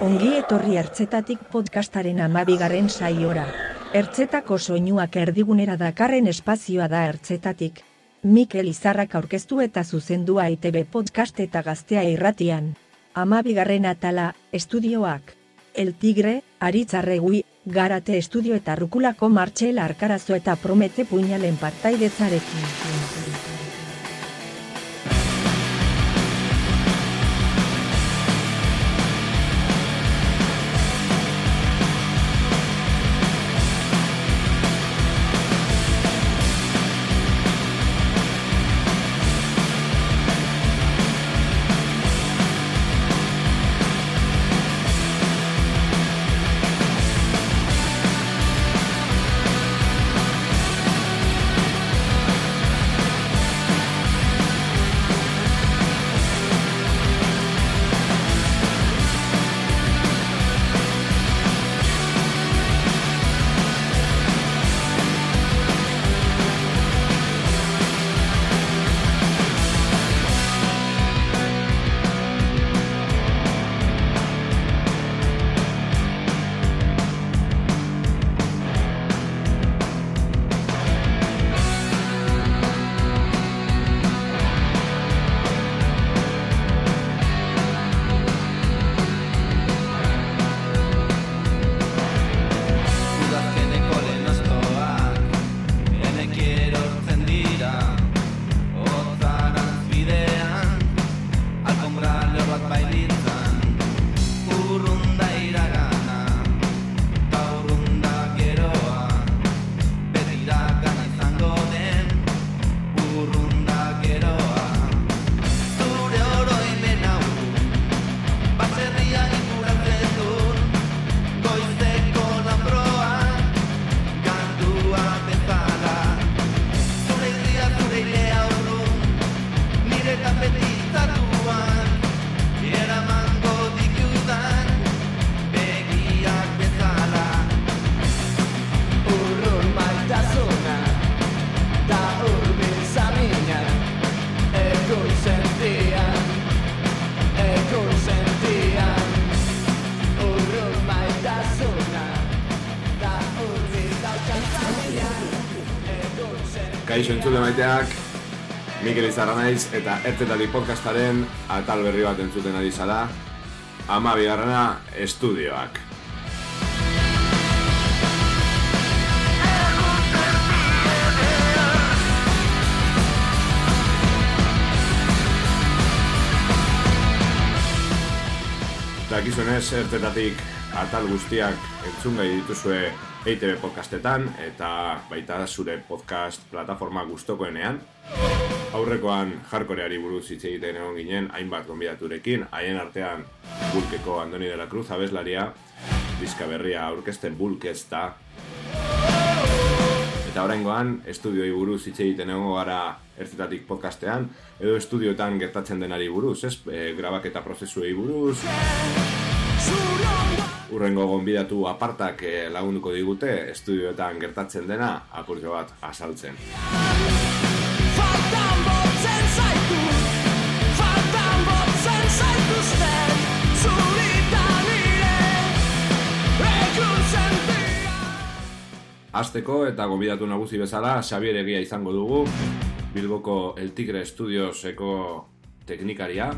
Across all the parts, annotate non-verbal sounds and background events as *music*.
Ongi etorri ertzetatik podcastaren amabigarren saiora. Ertzetako soinuak erdigunera dakarren espazioa da ertzetatik. Mikel Izarrak aurkeztu eta zuzendua ITB podcast eta gaztea irratian. Amabigarren atala, estudioak. El Tigre, Aritzarregui, Garate Estudio eta Rukulako Martxel Arkarazo eta Promete Puñalen partaidetzarekin. Maiteak, Mikel Izarra naiz eta ertetari podcastaren atal berri bat entzuten ari zara, ama bigarrena estudioak. Dakizunez, ertetatik atal guztiak entzun gai dituzue EITB podcastetan eta baita zure podcast plataforma gustokoenean. Aurrekoan jarkoreari buruz hitz egiten egon ginen hainbat gonbidaturekin, haien artean Bulkeko Andoni de la Cruz abeslaria, diska berria aurkezten Bulkez da. Eta oraingoan estudioi buruz hitz egiten egongo gara ertzetatik podcastean, edo estudioetan gertatzen denari buruz, ez? E, grabaketa prozesuei buruz, Urrengo gonbidatu apartak eh, lagunduko digute estudioetan gertatzen dena apurtxo bat sentian Azteko eta gonbidatu nagusi bezala Xabier Egia izango dugu Bilboko El Tigre Studioseko teknikaria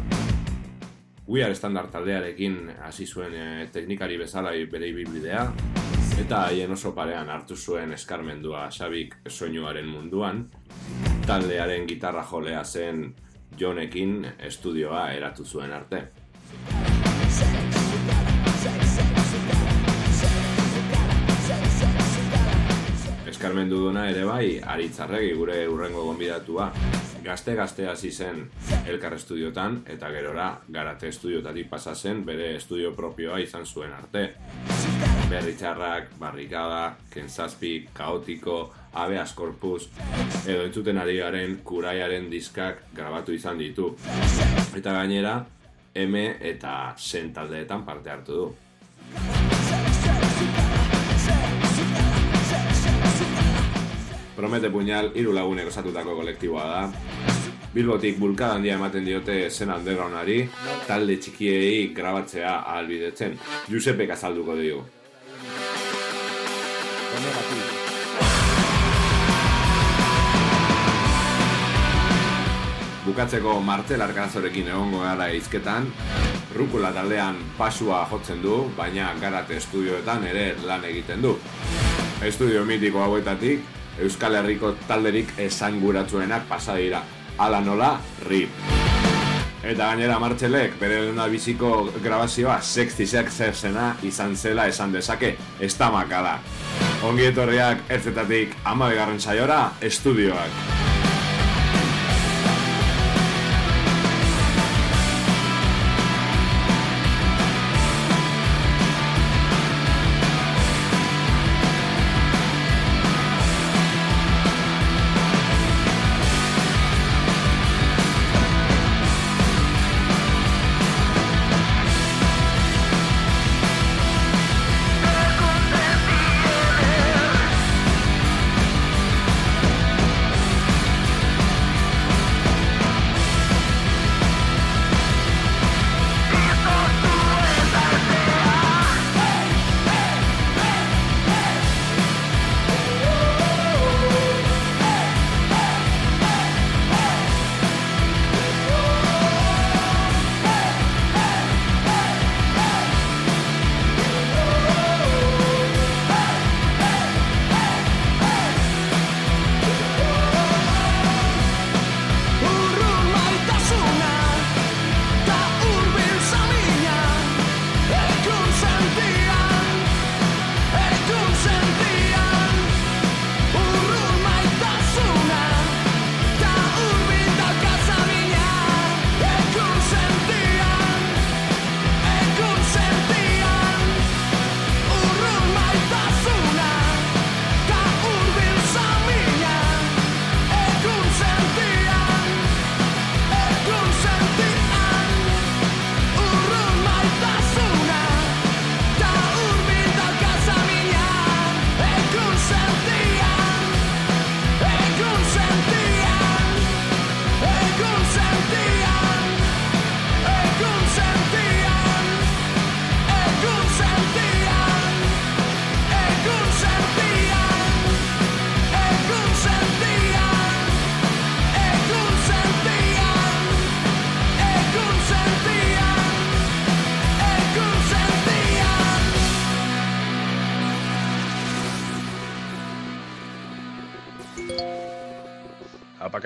We Are Standard taldearekin hasi zuen eh, teknikari bezala bere ibilbidea eta haien oso parean hartu zuen eskarmendua Xabik soinuaren munduan taldearen gitarra jolea zen Jonekin estudioa eratu zuen arte. Eskarmendu duna ere bai, aritzarregi gure urrengo gonbidatua. Gazte-gazte hasi zen Elkar Estudiotan, eta gerora Garate Estudiotatik pasa zen bere estudio propioa izan zuen arte. Berritxarrak, Barrikada, Kenzazpi, Kaotiko, Abeas Corpus, edo entzuten ari garen Kuraiaren diskak grabatu izan ditu. Eta gainera, M eta Sen taldeetan parte hartu du. Promete Puñal hiru lagunek osatutako kolektiboa da. Bilbotik bulkada handia ematen diote zen undergroundari, talde txikiei grabatzea ahalbidetzen. Josepek azalduko dio. Bukatzeko Martel Arkazorekin egongo gara izketan, Rukula taldean pasua jotzen du, baina Garate estudioetan ere lan egiten du. Estudio mitiko hauetatik, Euskal Herriko talderik esanguratsuenak pasa dira. Hala nola, RIP. Eta gainera Martxelek bere lehena biziko grabazioa Sexy Sexena izan zela esan dezake, ez da makala. Ongi etorriak ertzetatik amabegarren saiora, estudioak.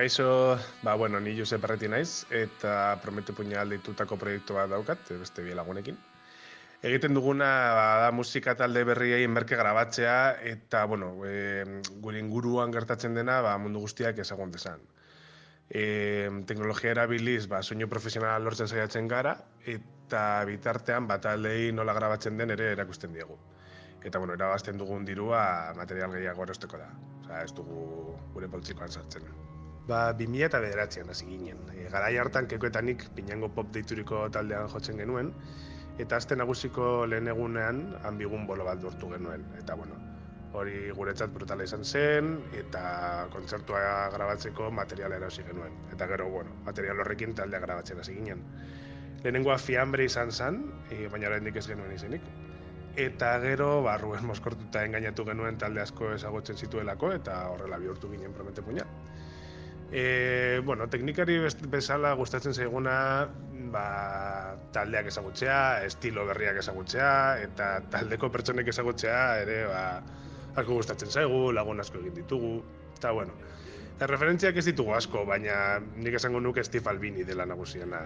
Apakaixo, ba, bueno, ni Josep Arreti naiz, eta Prometo Puñal deitutako proiektu bat daukat, beste bi lagunekin. Egiten duguna ba, da musika talde berriei merke grabatzea, eta, bueno, e, gure inguruan gertatzen dena, ba, mundu guztiak ezagun desan. E, teknologia erabiliz, ba, soinu profesionala lortzen saiatzen gara, eta bitartean, ba, taldei nola grabatzen den ere erakusten diegu. Eta, bueno, erabazten dugun dirua material gehiago erosteko da. Osea, ez dugu gure poltsikoan sartzen. Ba, 2000 eta bederatzean hasi ginen. E, garai hartan kekoetanik pinango pop deituriko taldean jotzen genuen, eta aste nagusiko lehen egunean hanbigun bolo bat lortu genuen. Eta, bueno, hori guretzat brutala izan zen, eta kontzertua grabatzeko materiala erosi genuen. Eta gero, bueno, material horrekin taldea grabatzen hasi ginen. Lehenengoa fiambre izan zen, e, baina oraindik ez genuen izenik. Eta gero, ba, Ruben moskortuta engainatu genuen talde asko ezagutzen zituelako, eta horrela bihurtu ginen promete puña. E, bueno, teknikari bezala gustatzen zaiguna ba, taldeak ezagutzea, estilo berriak ezagutzea, eta taldeko pertsonek ezagutzea ere ba, asko gustatzen zaigu, lagun asko egin ditugu, eta bueno. Referentziak ez ditugu asko, baina nik esango nuke Steve Albini dela nagusiena.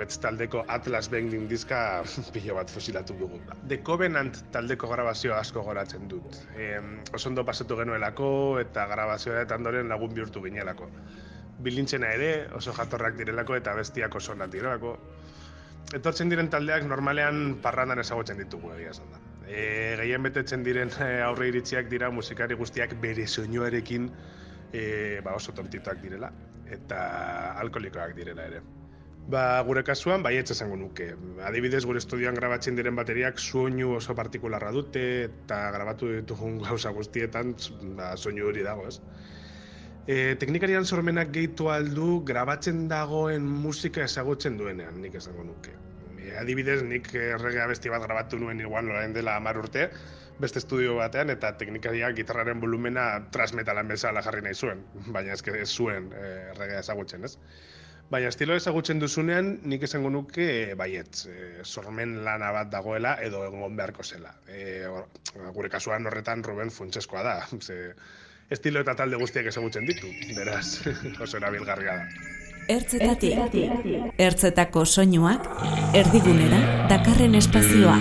Metz taldeko Atlas Bending diska *laughs* pilo bat fosilatu dugu. The Covenant taldeko grabazioa asko goratzen dut. E, oso ondo pasatu genuelako eta grabazioa eta ondoren lagun bihurtu ginelako. Bilintzena ere oso jatorrak direlako eta bestiak oso onak direlako. Etortzen diren taldeak normalean parrandan ezagutzen ditugu egia esan da. E, gehien betetzen diren eh, aurre iritziak dira musikari guztiak bere soinuarekin e, ba oso tontitoak direla eta alkoholikoak direla ere. Ba, gure kasuan, baietz esango nuke. Adibidez, gure estudioan grabatzen diren bateriak soinu oso partikularra dute eta grabatu ditugun gauza guztietan ba, soinu hori dago, ez? E, teknikarian sormenak gehitu aldu grabatzen dagoen musika ezagutzen duenean, nik esango nuke. E, adibidez, nik errege abesti bat grabatu nuen igual orain dela hamar urte, beste estudio batean, eta teknikariak gitarraren volumena transmetalan bezala jarri nahi zuen, baina ez zuen erregea ezagutzen, ez? Baina estilo ezagutzen duzunean, nik esango nuke e, baietz, e, sormen lana bat dagoela edo egon beharko zela. E, or, gure kasuan horretan Ruben funtseskoa da, *laughs* ze, estilo eta talde guztiak ezagutzen ditu, beraz, *laughs* oso erabilgarria da. Ertzetatik, ertzetako soinuak, erdigunera, dakarren espazioa.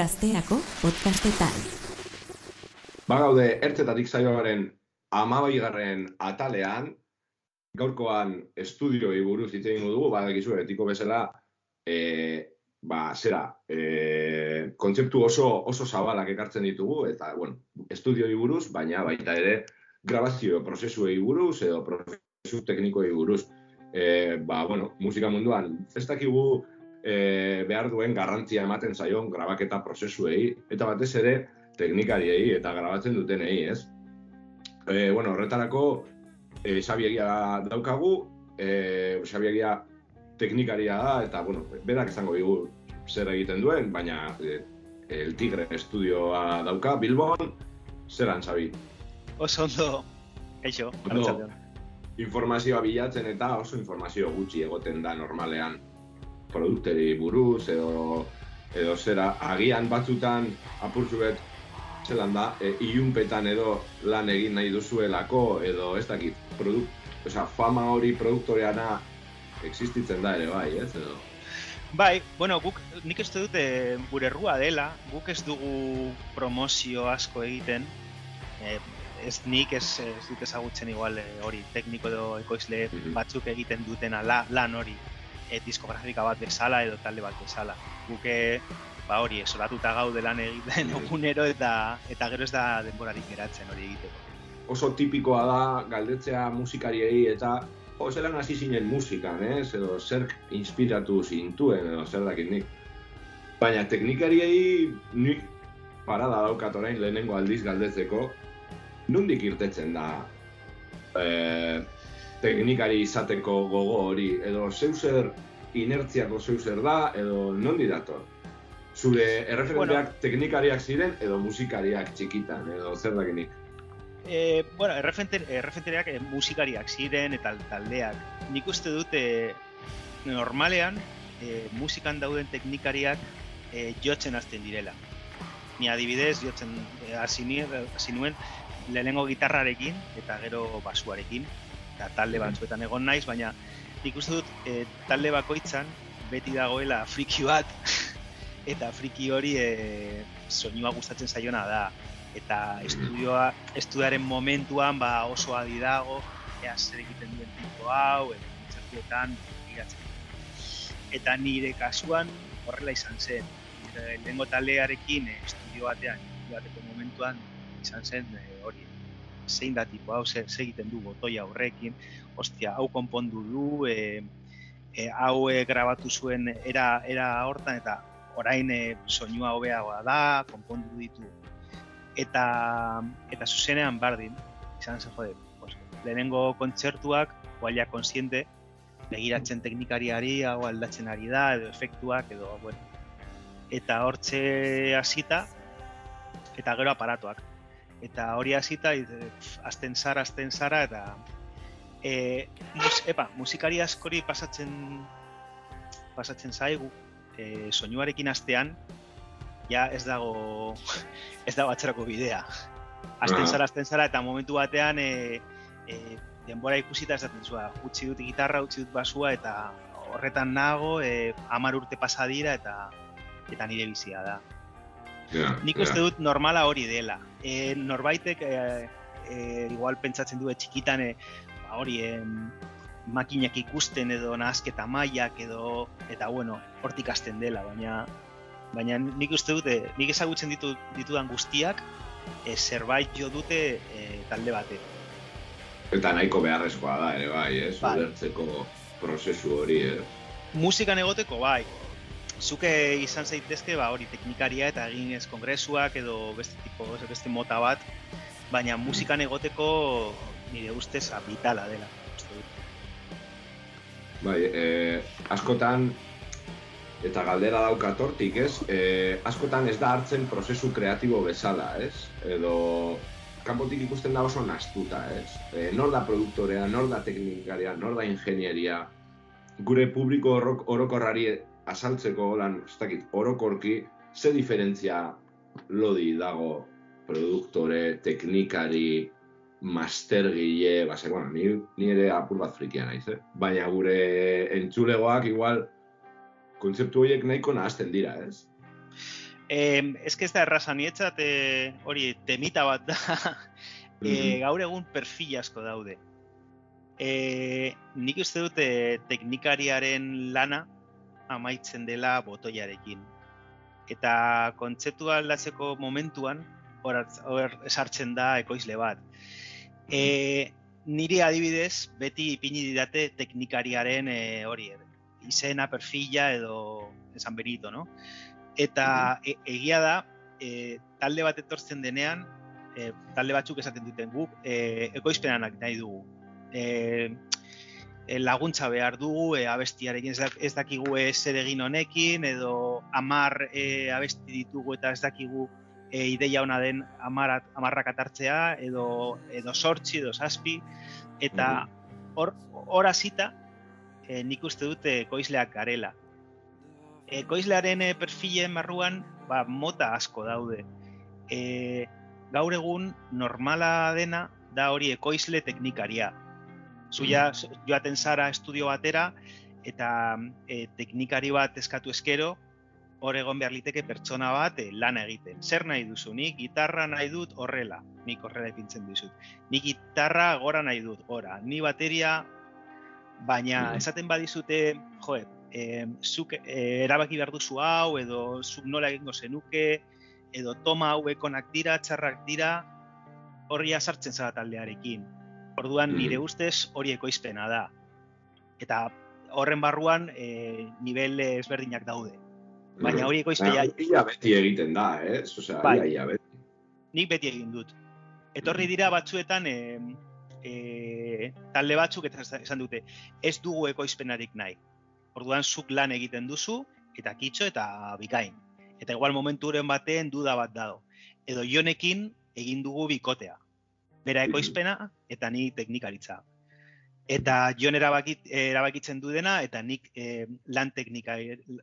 Gazteako podcastetan. Bagaude, ertzetatik saioaren amabaigarren atalean, gaurkoan estudioi buruz hitz egingo dugu, badakizu etiko bezala, e, ba, zera, e, kontzeptu oso, oso zabalak ekartzen ditugu, eta, bueno, estudioi buruz, baina baita ere, grabazio prozesuei buruz, edo prozesu teknikoei buruz. E, ba, bueno, musika munduan, ez dakigu e, behar duen garrantzia ematen zaion grabaketa prozesuei, eta batez ere teknikariei eta grabatzen dutenei, ez? E, bueno, horretarako e, Xabiegia daukagu, e, Xabiegia teknikaria da, eta, bueno, berak esango digu zer egiten duen, baina e, El Tigre estudioa dauka, Bilbon, zeran, Xabi? Oso ondo, Ondo. arratsaldeon. informazioa bilatzen eta oso informazio gutxi egoten da normalean produkteri buruz edo edo zera agian batzutan apurtzuet zelan da e, ilunpetan edo lan egin nahi duzuelako edo ez dakit produkt, osea, fama hori produktoreana existitzen da ere bai, ez edo Bai, bueno, guk nik uste dute gure errua dela, guk ez dugu promozio asko egiten, e, ez nik ez, ez dut ezagutzen igual e, hori tekniko edo ekoizle Mhm. batzuk egiten dutena la, lan hori e, diskografika bat bezala edo talde bat bezala. Guke ba hori, esolatuta gaude lan egiten *laughs* egunero eta eta gero ez da denborarik geratzen hori egiteko. oso tipikoa da galdetzea musikariei eta o, zelan hasi zinen musikan, ez? Edo zer inspiratu zintuen, edo zer dakit nik. Baina teknikariei nik parada daukat orain lehenengo aldiz galdetzeko, nondik irtetzen da e, teknikari izateko gogo hori, edo zeuzer inertziako zeuzer da, edo nondi dator? Zure erreferenteak teknikariak ziren, edo musikariak txikitan, edo zer dakinik? E, bueno, erreferente, erreferenteak eh, musikariak ziren eta taldeak. Nik uste dut eh, normalean eh, musikan dauden teknikariak eh, jotzen hasten direla. Ni adibidez, jotzen eh, hasi hasi nuen lehenengo gitarrarekin eta gero basuarekin. Eta talde batzuetan egon naiz, baina nik uste dut eh, talde bakoitzan beti dagoela friki bat *laughs* eta friki hori eh, soinua gustatzen zaiona da eta estudioa estudioaren momentuan ba oso adi dago ea zer egiten duen tipo hau edo kontzertuetan. Eta nire kasuan horrela izan zen. Nire lehengo taldearekin eh, estudio batean, bateko momentuan izan zen eh, hori. Zein da tipo hau, zer, egiten du botoia horrekin, ostia, hau konpondu du, e, e, hau e, grabatu zuen era, era hortan eta orain e, soinua hobeagoa da, konpondu ditu. Eta eta zuzenean bardin izan zen jode pues, lehenengo kontzertuak guaila konsiente begiratzen teknikariari hau aldatzen ari da edo efektuak edo bueno. Eta hortxe hasita eta gero aparatuak eta hori hasita azten zara azten zara eta e, mus, epa, musikari askori pasatzen pasatzen zaigu e, soinuarekin hastean ja ez dago *laughs* ez dago atzerako bidea. Azten zara, azten zara, eta momentu batean e, e, denbora ikusita esaten zua, utzi dut gitarra, utzi dut basua, eta horretan nago, e, amar urte pasa dira, eta eta nire bizia da. Ja, Nik ja. uste dut normala hori dela. E, norbaitek e, e, igual pentsatzen du txikitan e, ba, hori e, makinak ikusten edo nahasketa mailak edo eta bueno, hortik hasten dela, baina baina nik uste dute, nik ezagutzen ditu, ditudan guztiak e, zerbait jo dute e, talde bate. Eta nahiko beharrezkoa da ere bai, ez? Bai. Ulertzeko prozesu hori, ez? Musikan egoteko bai, zuke izan zaitezke ba hori teknikaria eta egin ez kongresuak edo beste tipo, beste mota bat, baina musikan egoteko nire ustez vitala dela. Bai, e, askotan, eta galdera daukat hortik, ez? E, askotan ez da hartzen prozesu kreatibo bezala, ez? Edo kanpotik ikusten da oso nastuta, ez? E, nor da produktorea, nor da teknikaria, nor da ingenieria, gure publiko orok, orokorrari azaltzeko lan, ez dakit, orokorki, ze diferentzia lodi dago produktore, teknikari, mastergile, ba, ze, bueno, ni, ni ere apur bat frikia naiz, eh? Baina gure entzulegoak igual kontzeptu horiek nahiko nahazten dira, ez? Eh, ez que ez da erraza nietzat, eh, hori temita bat da, *laughs* eh, gaur egun perfil asko daude. Eh, nik uste dute teknikariaren lana amaitzen dela botoiarekin. Eta kontzeptua aldatzeko momentuan, hor, hor esartzen da ekoizle bat. E, niri adibidez, beti ipini didate teknikariaren e, hori, izena, perfila edo esan berito, no? Eta e, egia da, e, talde bat etortzen denean, e, talde batzuk esaten duten guk, e, ekoizpenanak nahi dugu. E, laguntza behar dugu, e, abestiarekin ez, dak- ez dakigu e, zer egin honekin, edo amar e, abesti ditugu eta ez dakigu e, ideia ona den amarat, amarrak atartzea, edo, edo sortzi, edo zazpi, eta hor, hor hasita, e, nik uste dute ekoizleak garela. E, perfilen barruan, ba, mota asko daude. E, gaur egun normala dena da hori ekoizle teknikaria. Zu ja, joaten zara estudio batera, eta e, teknikari bat eskatu eskero, hor egon behar liteke pertsona bat e, lana egiten. Zer nahi duzu? Nik gitarra nahi dut horrela. Nik horrela ipintzen dizut. Nik gitarra gora nahi dut, gora. Ni bateria, baina Mhm. esaten badizute, joe, e, zuk e, erabaki behar duzu hau, edo zuk nola egingo zenuke, edo toma hauekonak dira, txarrak dira, horria sartzen zara taldearekin. Orduan nire ustez hori ekoizpena da. Eta horren barruan e, nivel ezberdinak daude. Baina hori ekoizpena ia beti egiten da, ez? Osea, Bai. ia, ia beti. nik beti egin dut. Etorri dira batzuetan e, e, talde batzuk eta esan- dute, ez dugu ekoizpenarik nahi. Orduan zuk lan egiten duzu, eta kitxo eta bikain. Eta igual momenturen batean duda bat dago. Edo jonekin egin dugu bikotea. Bera ekoizpena eta ni teknikaritza. Eta jon erabakit, erabakitzen du dena, eta nik eh, lan, teknika,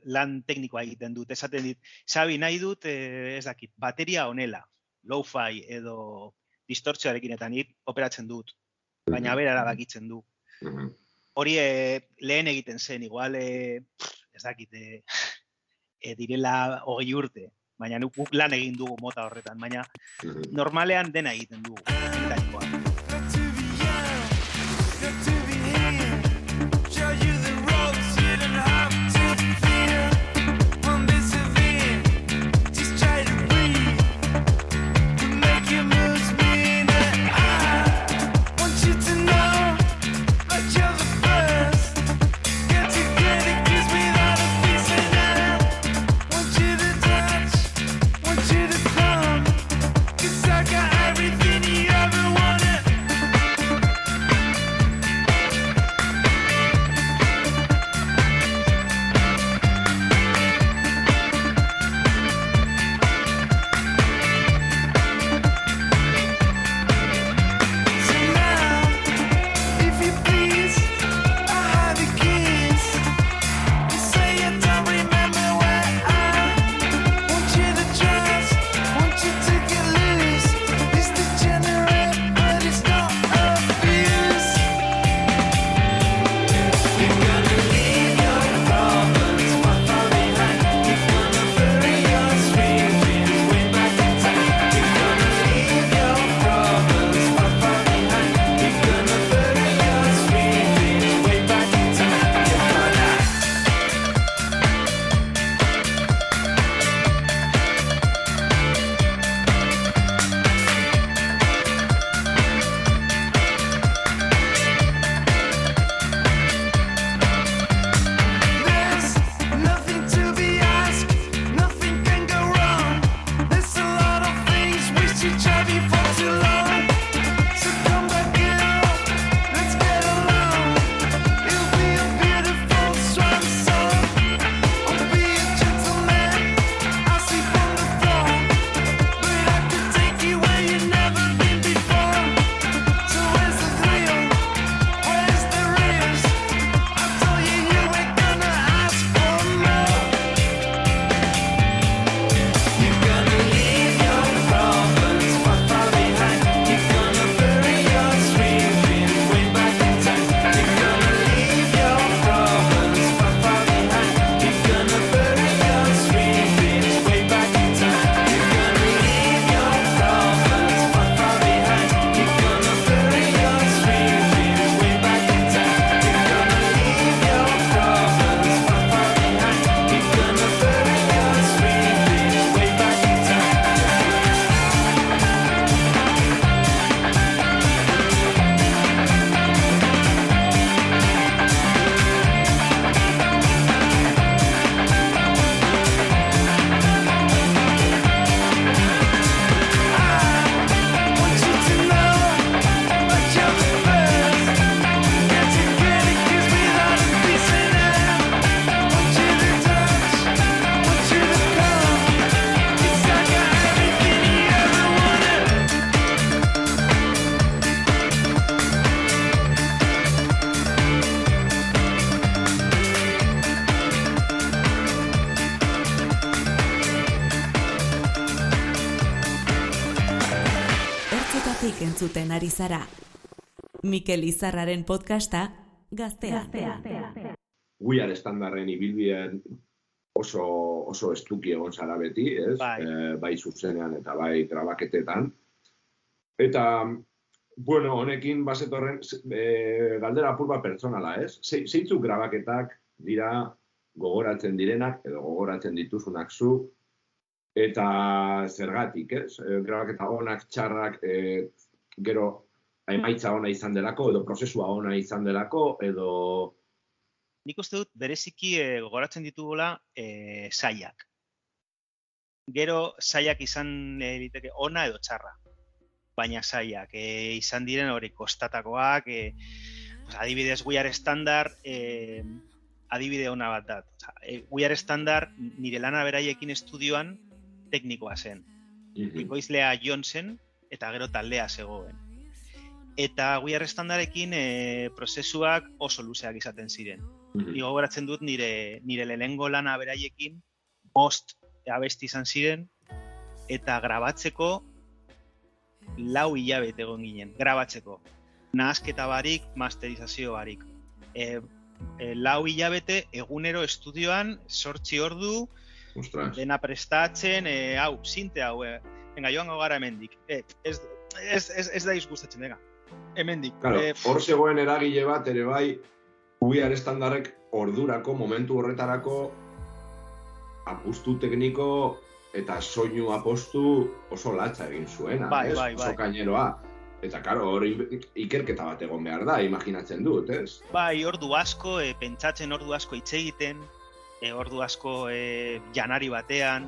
lan teknikoa egiten dut. Esaten dit, Xabi nahi dut, eh, ez dakit, bateria honela, lo-fi edo distortzioarekin eta nik operatzen dut. Baina bera erabakitzen du. Mhm. Hori eh, lehen egiten zen, igual, eh, ez dakit, eh, *laughs* eh, direla hogei urte. Baina nuk guk lan egin dugu mota horretan, baina Mhm. normalean dena egiten dugu. Mikel Izarraren podcasta Gaztea. Guiar estandarren ibilbidean oso, oso estuki egon zara beti, ez? Bai. Eh, bai zuzenean eta bai grabaketetan. Eta, bueno, honekin bazetorren e, galdera apur bat pertsonala, ez? Ze, zeintzuk grabaketak dira gogoratzen direnak edo gogoratzen dituzunak zu eta zergatik, ez? E, grabaketa onak, txarrak, e, gero emaitza ona izan delako edo prozesua ona izan delako edo nik uste dut bereziki e, gogoratzen ditugula e, saiak. Gero saiak izan e, liteke ona edo txarra. Baina saiak e, izan diren hori kostatakoak, e, adibidez We Are Standard, e, adibide ona bat da. Osa, e, We Are Standard nire lana beraiekin estudioan teknikoa zen. Mhm. Ekoizlea Jonsen eta gero taldea zegoen. Eta We Are Standardekin e, prozesuak oso luzeak izaten ziren. Mhm. Ni gogoratzen dut nire nire lehenengo lana beraiekin bost abesti izan ziren eta grabatzeko lau hilabete egon ginen, grabatzeko. Nahasketa barik, masterizazio barik. E, e, lau hilabete egunero estudioan, sortzi ordu, Ostras. dena prestatzen, e, hau, sinte hau, e, venga, joango gara hemendik. E, ez, ez, ez, ez da izgustatzen, venga, hemendik. Claro, E, hor zegoen eragile bat ere bai, UIAR estandarrek ordurako, momentu horretarako, apustu tekniko eta soinu apostu oso latza egin zuena, Bai, ez? bai, bai. Oso kaineroa. Eta karo, hor ikerketa bat egon behar da, imaginatzen dut, ez? Bai, ordu asko, e, pentsatzen ordu asko hitz egiten, e, ordu asko e, janari batean,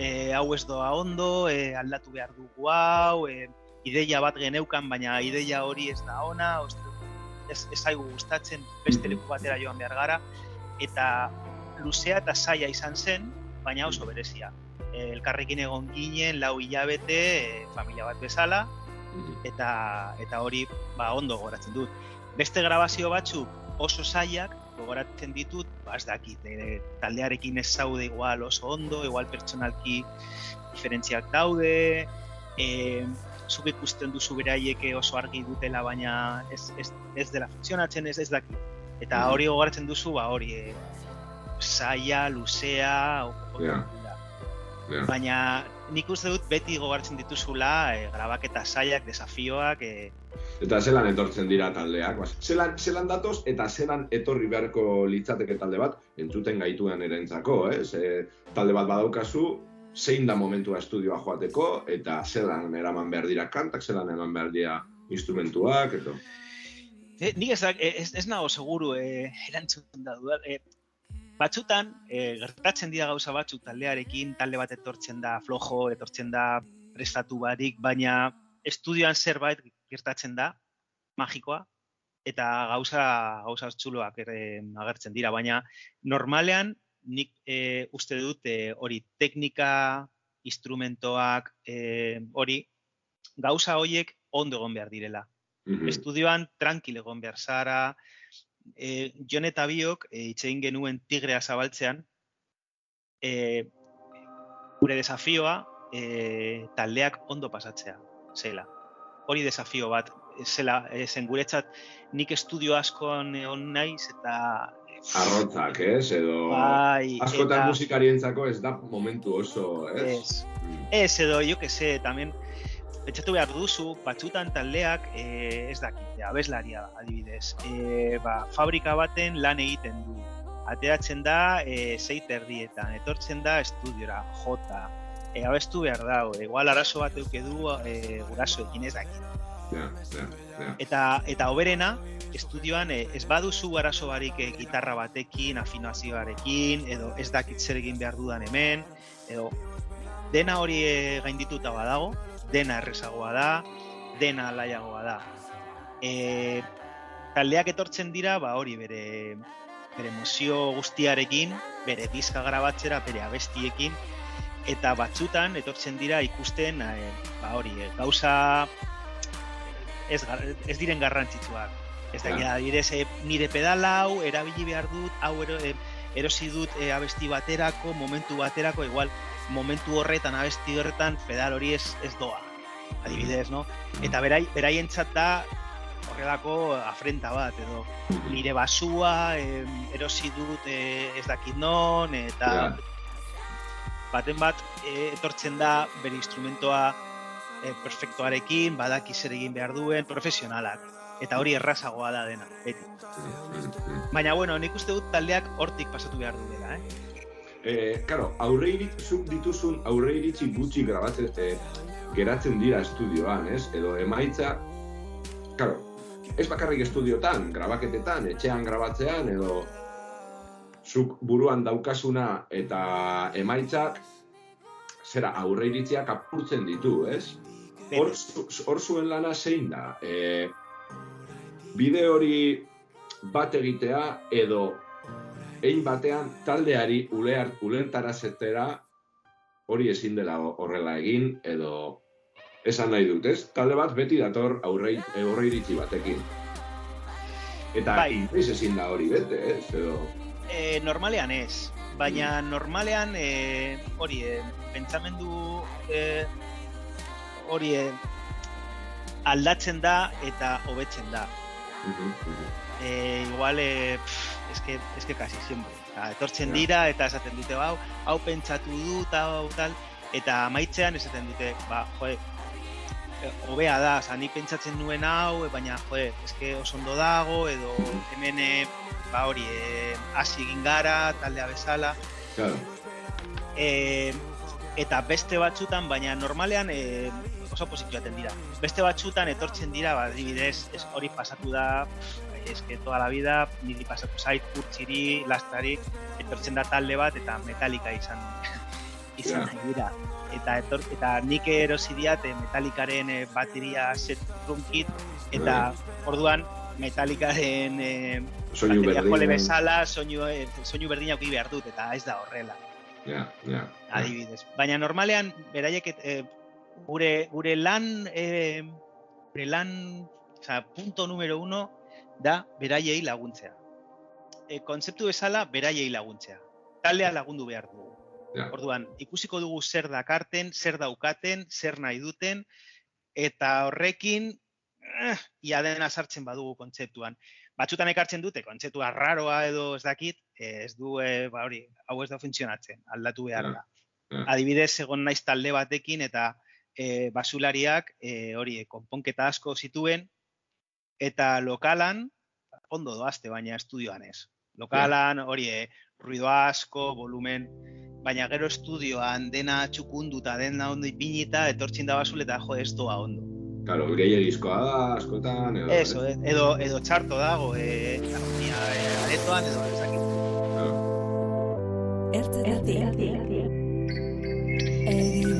e, hau ez doa ondo, e, aldatu behar dugu hau, e, ideia bat geneukan, baina ideia hori ez da ona, oz, ez, ez zaigu gustatzen, beste leku batera joan behar gara, eta luzea eta zaila izan zen, baina oso berezia. E, elkarrekin egon ginen, lau hilabete, e, familia bat bezala, eta eta hori ba ondo gogoratzen dut. Beste grabazio batzuk oso zailak gogoratzen ditut, ba ez dakit, e, taldearekin ez zaude igual oso ondo, igual pertsonalki diferentziak daude, e, zuk ikusten duzu beraieke oso argi dutela, baina ez, ez, ez dela funtzionatzen, ez ez dakit. Eta Mhm. hori gogoratzen duzu, ba hori, e, zaila, luzea, hori da. Ja. Baina nik uste dut beti gogoratzen dituzula e, grabaketa zailak, desafioak, e, Eta zelan etortzen dira taldeak, ba, zelan, zelan datoz eta zelan etorri beharko litzateke talde bat, entzuten gaituen erentzako, ez? E, talde bat badaukazu, zein da momentua estudioa joateko, eta zelan eraman behar dira kantak, zelan eraman behar dira instrumentuak, eto. E, nik ez, dak- e, ez, ez nago seguru e, erantzun da duda. E, batzutan, e, gertatzen dira gauza batzuk taldearekin, talde bat etortzen da flojo, etortzen da prestatu barik, baina estudioan zerbait gertatzen da, magikoa, eta gauza gauza txuloak ere agertzen dira, baina normalean nik e, uste dut e, hori teknika, instrumentoak, e, hori gauza horiek ondo egon behar direla Mhm. estudioan tranquil egon behar zara, e, Jon eta biok e, hitz egin genuen tigrea zabaltzean, e, gure desafioa e, taldeak ondo pasatzea, zela. Hori desafio bat, e, zela, e, zen guretzat nik estudio askoan egon naiz eta Arrotzak, ez? Edo... bai, Askotan eta- musikarientzako ez da momentu oso, ez? Ez. Mm. Ez, edo, jo que se, tamen, pentsatu behar duzu, batzutan taldeak, e, ez dakit, abeslaria adibidez, e, ba, fabrika baten lan egiten du. Ateratzen da, e, zeit erdietan, etortzen da estudiora, jota, e, abestu behar dago, igual arazo bat euke du e, gurasoekin ez dakit. Ja, ja, ja. Eta, eta oberena, estudioan e, ez baduzu arazo barik e, gitarra batekin, afinazioarekin, edo ez dakit zer egin behar dudan hemen, edo dena hori e, gaindituta badago, dena errezagoa da, dena alaiagoa da. E, taldeak etortzen dira, ba hori bere bere emozio guztiarekin, bere diska grabatzera, bere abestiekin, eta batzutan etortzen dira ikusten, e, ba hori, e, gauza ez, ez diren garrantzitsuak. Ez da, Ja. adibidez, e, nire pedal hau erabili behar dut, hau ero, e, erosi dut e, abesti baterako, momentu baterako, igual momentu horretan, abesti horretan, pedal hori ez, ez doa. Adibidez, no? Eta berai, beraientzat da horrelako afrenta bat, edo nire basua, em, erosi dut e, ez dakit non, eta Ja. baten bat e, etortzen da bere instrumentoa e, perfektoarekin, badaki zer egin behar duen, profesionalak. Eta hori errazagoa da dena, beti. Baina, bueno, nik uste dut taldeak hortik pasatu behar du dela, eh? Eh, claro, aurre zuk dituzun aurre iritzi gutxi grabatzen, eh, geratzen dira estudioan, ez? Edo emaitza, claro, ez bakarrik estudiotan, grabaketetan, etxean grabatzean, edo zuk buruan daukasuna eta emaitzak zera aurre iritziak apurtzen ditu, ez? Hor, hor zuen lana zein da? E, bide hori bat egitea edo ein batean taldeari ulear, ulertarazetera hori ezin dela horrela egin edo esan nahi dut, ez? Talde bat beti dator aurre, aurre iritzi batekin. Eta Bai. ezin da hori bete, ez? Edo, E, normalean ez, baina normalean e, hori, e, pentsamendu e, hori e, aldatzen da eta hobetzen da. Mhm, mhm. E, igual, e, pff, eske, eske kasi siempre. Eta, etortzen dira eta esaten dute, hau, hau pentsatu du, eta hau tal, eta amaitzean esaten dute, ba, joe, e, hobea da, oza, ni pentsatzen nuen hau, baina, joe, eske oso ondo dago, edo hemen, ba hori, e, hasi egin gara, taldea bezala, Claro, e, eta beste batzutan, baina normalean e, oso positibaten dira. Beste batzutan etortzen dira, ba, adibidez, ez hori pasatu da, eske toda la vida, niri pasatu zait, urtsiri, lastari, etortzen da talde bat, eta metalika izan, *laughs* izan nahi dira. Eta, etor, eta nik erosi diat eh, Metallicaren eh, bateria set drum kit, eta orduan Metallicaren eh, soinu bateria jole berdin. bezala, soinu, soinu berdina behar dut, eta ez da horrela Ja, ja. adibidez. Baina normalean beraiek e, gure gure lan e, gure lan, osea, punto numero uno da beraiei laguntzea. E, kontzeptu bezala beraiei laguntzea. Taldea lagundu behar dugu. Ja. Orduan, ikusiko dugu zer dakarten, zer daukaten, zer nahi duten, eta horrekin eh, ia dena sartzen badugu kontzeptuan. Batzutan ekartzen dute kontzeptua raroa edo ez dakit, ez du eh, ba hori, hau ez da funtzionatzen, aldatu behar Ja, da. ja. Adibidez, egon naiz talde batekin eta eh, basulariak eh, hori konponketa asko zituen eta lokalan ondo doazte, baina estudioan ez. Lokalan hori eh, ruido asko, volumen, baina gero estudioan dena txukunduta, dena ondo ipinita, etortzen da basul eta jo ez doa ondo. Claro, gehiagizkoa da, askotan, edo... Eso, eh, edo, edo txarto dago, eh, harmonia eh, aretoan, edo ez dakit. Claro. Begi sinestezi Senti ezina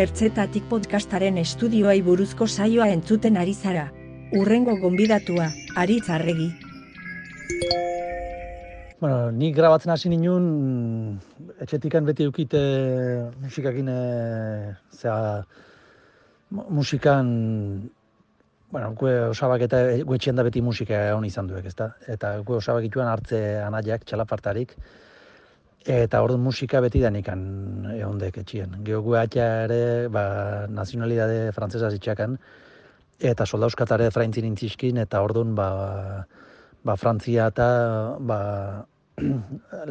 Ertzetatik podcastaren estudioai buruzko saioa entzuten ari zara. Urrengo gonbidatua, Aritz Arregi. Bueno, nik grabatzen hasi ninun, etxetikan beti eukite musikakin, e, zera, mu- musikan, bueno, gue osabak eta gue etxean da beti musika hon izan duek, ezta? Eta gue osabak ituan hartze anaiak, txalapartarik, eta orduan musika beti da nikan ehondek etxien. Gero gue atia ere, ba, nazionalidade frantzesa zitxakan, eta soldauskatare fraintzin intziskin, eta orduan, ba, ba, Frantzia eta ba, *clears throat*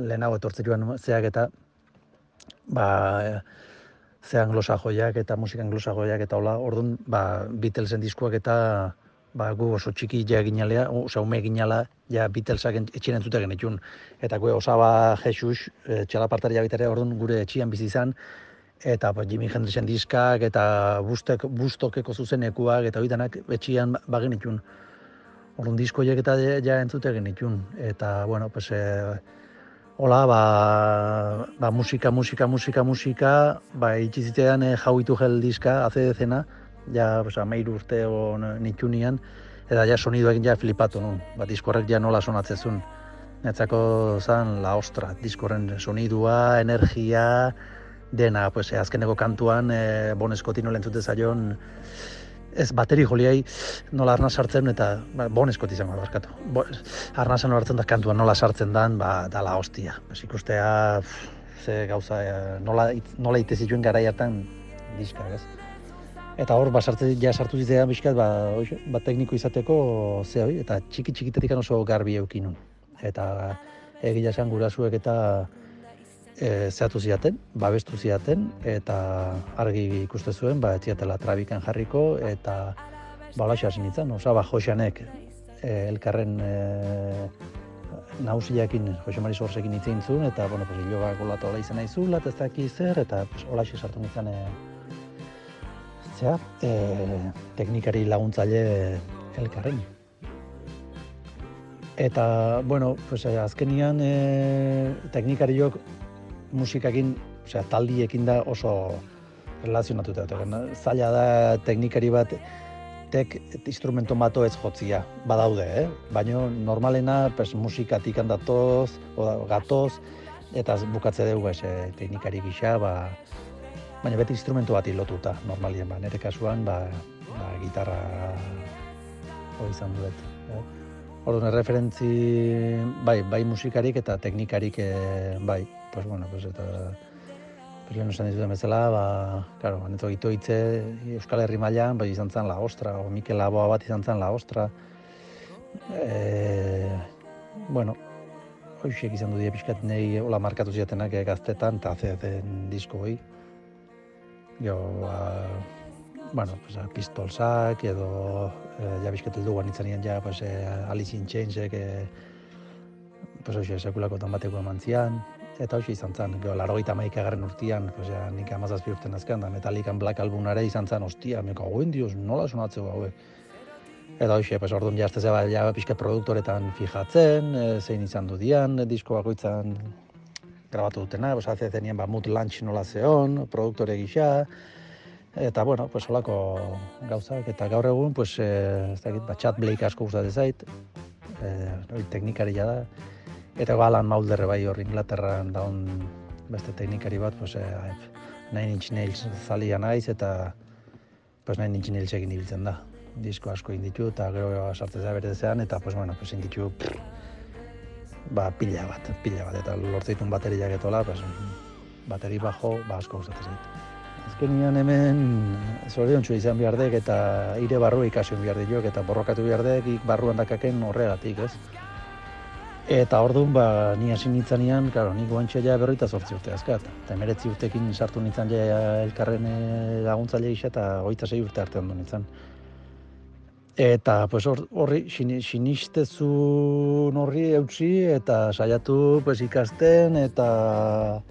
lehenago etortzen joan zeak eta ba, ze anglosajoiak eta musika anglosajoiak eta hola, orduan ba, Beatlesen diskuak eta ba, gu oso txiki ja ginalea, oza, ume ginala, ja Beatlesak en- etxien entzute genitun. Eta gu osaba Jesus, e, txalapartari jabitere orduan gure etxian bizi izan, eta ba, Jimi Hendrixen diskak, eta bustek, bustokeko zuzenekuak, eta horitanak etxian bagenitun. Orduan disko horiek eta ja- entzute genitun. Eta, bueno, pues, e, hola, ba, ba, musika, musika, musika, musika, ba, itxizitean e, jauitu gel diska, hace dezena, ja, pues, amairu urte o nitunian, eta ja sonidoekin ja flipatu nun, ba, diskorrek ja nola sonatzezun. Netzako zan la ostra, diskorren sonidua, energia, dena, pues, e, azkeneko kantuan, e, Bon Scotti nola entzute zaion, ez bateri joliai nola arnaz sartzen eta ba, bon eskoti izango da, barkatu. Bo, arnazan nola hartzen da kantuan nola sartzen dan, ba, dala hostia. Pues ikustea, ze gauza, eh, nola, nola ite zituen garai hartan diskak, ez? Eta hor, ba, sartze, ja sartu zitea bizkat, ba, ba, tekniko izateko ze hori, eta txiki txikitetik oso garbi eukinun. Eta egia esan gurasuek eta e, zehatu ziaten, babestu ziaten, eta argi ikuste zuen, ba, ez ziatela trabikan jarriko, eta ba, holaxe hasi nintzen, oza, ba, Joxanek e, elkarren e, nausiakin, Jose Mari Sorsekin hitz egin zuen, eta, bueno, pues, hiloba golatu hola izan nahi zula, eta ez daki zer, eta pues, holaxe sartu nintzen, e, zea, e, teknikari laguntzaile elkarren. Eta, bueno, pues, eh, azkenian e, teknikariok musikakin, osea, taldiekin da oso relazionatuta. Zaila da teknikari bat tek instrumento mato ez jotzia, badaude, eh? Baina normalena pues, musikatik handatoz, gatoz, eta bukatze dugu ez, eh, teknikari gisa, ba, baina beti instrumento bat lotuta, normalien, ba, nire kasuan, ba, ba, gitarra hori izan duet. Eh? Orduan, referentzi, bai, bai musikarik eta teknikarik, eh, bai, pues bueno, pues eta pues lehen esan dizuten bezala, ba, claro, neto gitu hitze Euskal Herri mailan, bai izan zen La Ostra, o Mikel Laboa bat izan zen La Ostra. E, bueno, hoxek izan du die pixkat nahi hola markatu ziatenak eh, gaztetan, eta den disko hoi. Jo, ba, bueno, pues, a Pistolsak edo eh, ja bizkat heldu guan itzanien ja, pues, eh, Alice in Chainsek, eh, pues, hoxe, sekulakotan bateko eman zian, eta hoxe izan zen, gero, laro gita garren urtian, pues, ja, nik amazazpi urten azken, da Metallican Black albumare izan zen, ostia, meko, hauen dios, nola sonatzeko hauek. Eta hoxe, pues, orduan jazte zeba, ja, pixka produktoretan fijatzen, e, zein izan du dian, e, disko bakoitzan grabatu dutena, pues, hace zenien, ba, mood lunch nola zeon, produktore gisa, eta, bueno, pues, holako gauzak, eta gaur egun, pues, e, ez dakit, ba, Chad Blake asko gustatzen zait, e, hori teknikaria da, eta go Alan Mulder bai hor Inglaterran daun beste teknikari bat, pues, e, Nine Inch Nails zalia naiz, eta pues, Nine Inch Nails egin ibiltzen da. Disko asko egin ditu, eta gero sartzen da bere zean, eta pues, bueno, pues, egin ditu pff, ba, pila bat, pila bat, eta lortzeitun bateriak etola, pues, bateri bajo, ba, asko gustatzen zait. Azkenian hemen zorion izan behar dek eta ire barru ikasi behar diok eta borrokatu behar dek ik barruan dakaken horregatik, ez? Eta orduan, ba, ni hasi nintzanean, claro, nik guantxe ja berroita sortzi urte azkat. Eta emeretzi urtekin sartu nintzen ja elkarren eh, laguntzaile gisa eta hogeita sei urte arte ondo nintzen. Eta, pues, hor- horri, sini- sinistezun horri eutxi eta saiatu pues, ikasten eta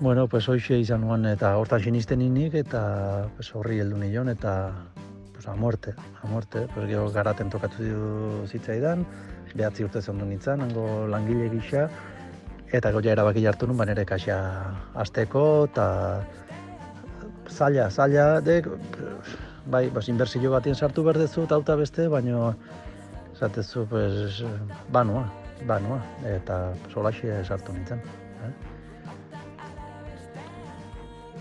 Bueno, pues hoxe izan nuen eta hortan sinisten inik eta pues, horri heldu nion eta pues, a muerte, a muerte. Pues, gero garaten tokatu zitzaidan, behatzi urte zondu nintzen, hango langile gisa, eta gero ja erabaki hartu nun, ba, nire kaxa azteko, eta zaila, zaila, dek, bai, bas, inbertsio batien sartu berdezu, eta auta beste, baino, esatezu, pues, banua, banua, eta solaxe sartu nintzen. Eh?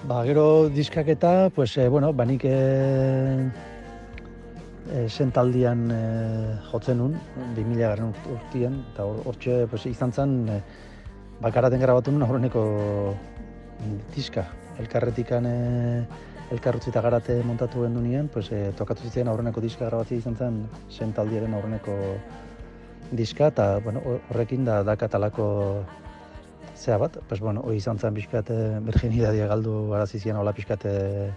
Ba, gero diskaketa, pues, eh, bueno, banik eh, eh, sentaldian eh, jotzen nun, 2000 garren urtien, eta hor- hortxe pues, izan zen, eh, bakaraten grabatu nun aurreneko diska. Elkarretikan eh, elkarrutzi eta garate montatu gendu nien, pues, eh, tokatu zitzen aurreneko diska grabatzea izan zen sentaldiaren aurreneko diska, eta bueno, horrekin da dakatalako zea bat, pues bueno, hori izan zen pixkat eh, virginidadia galdu arazi zian hola pixkat eh,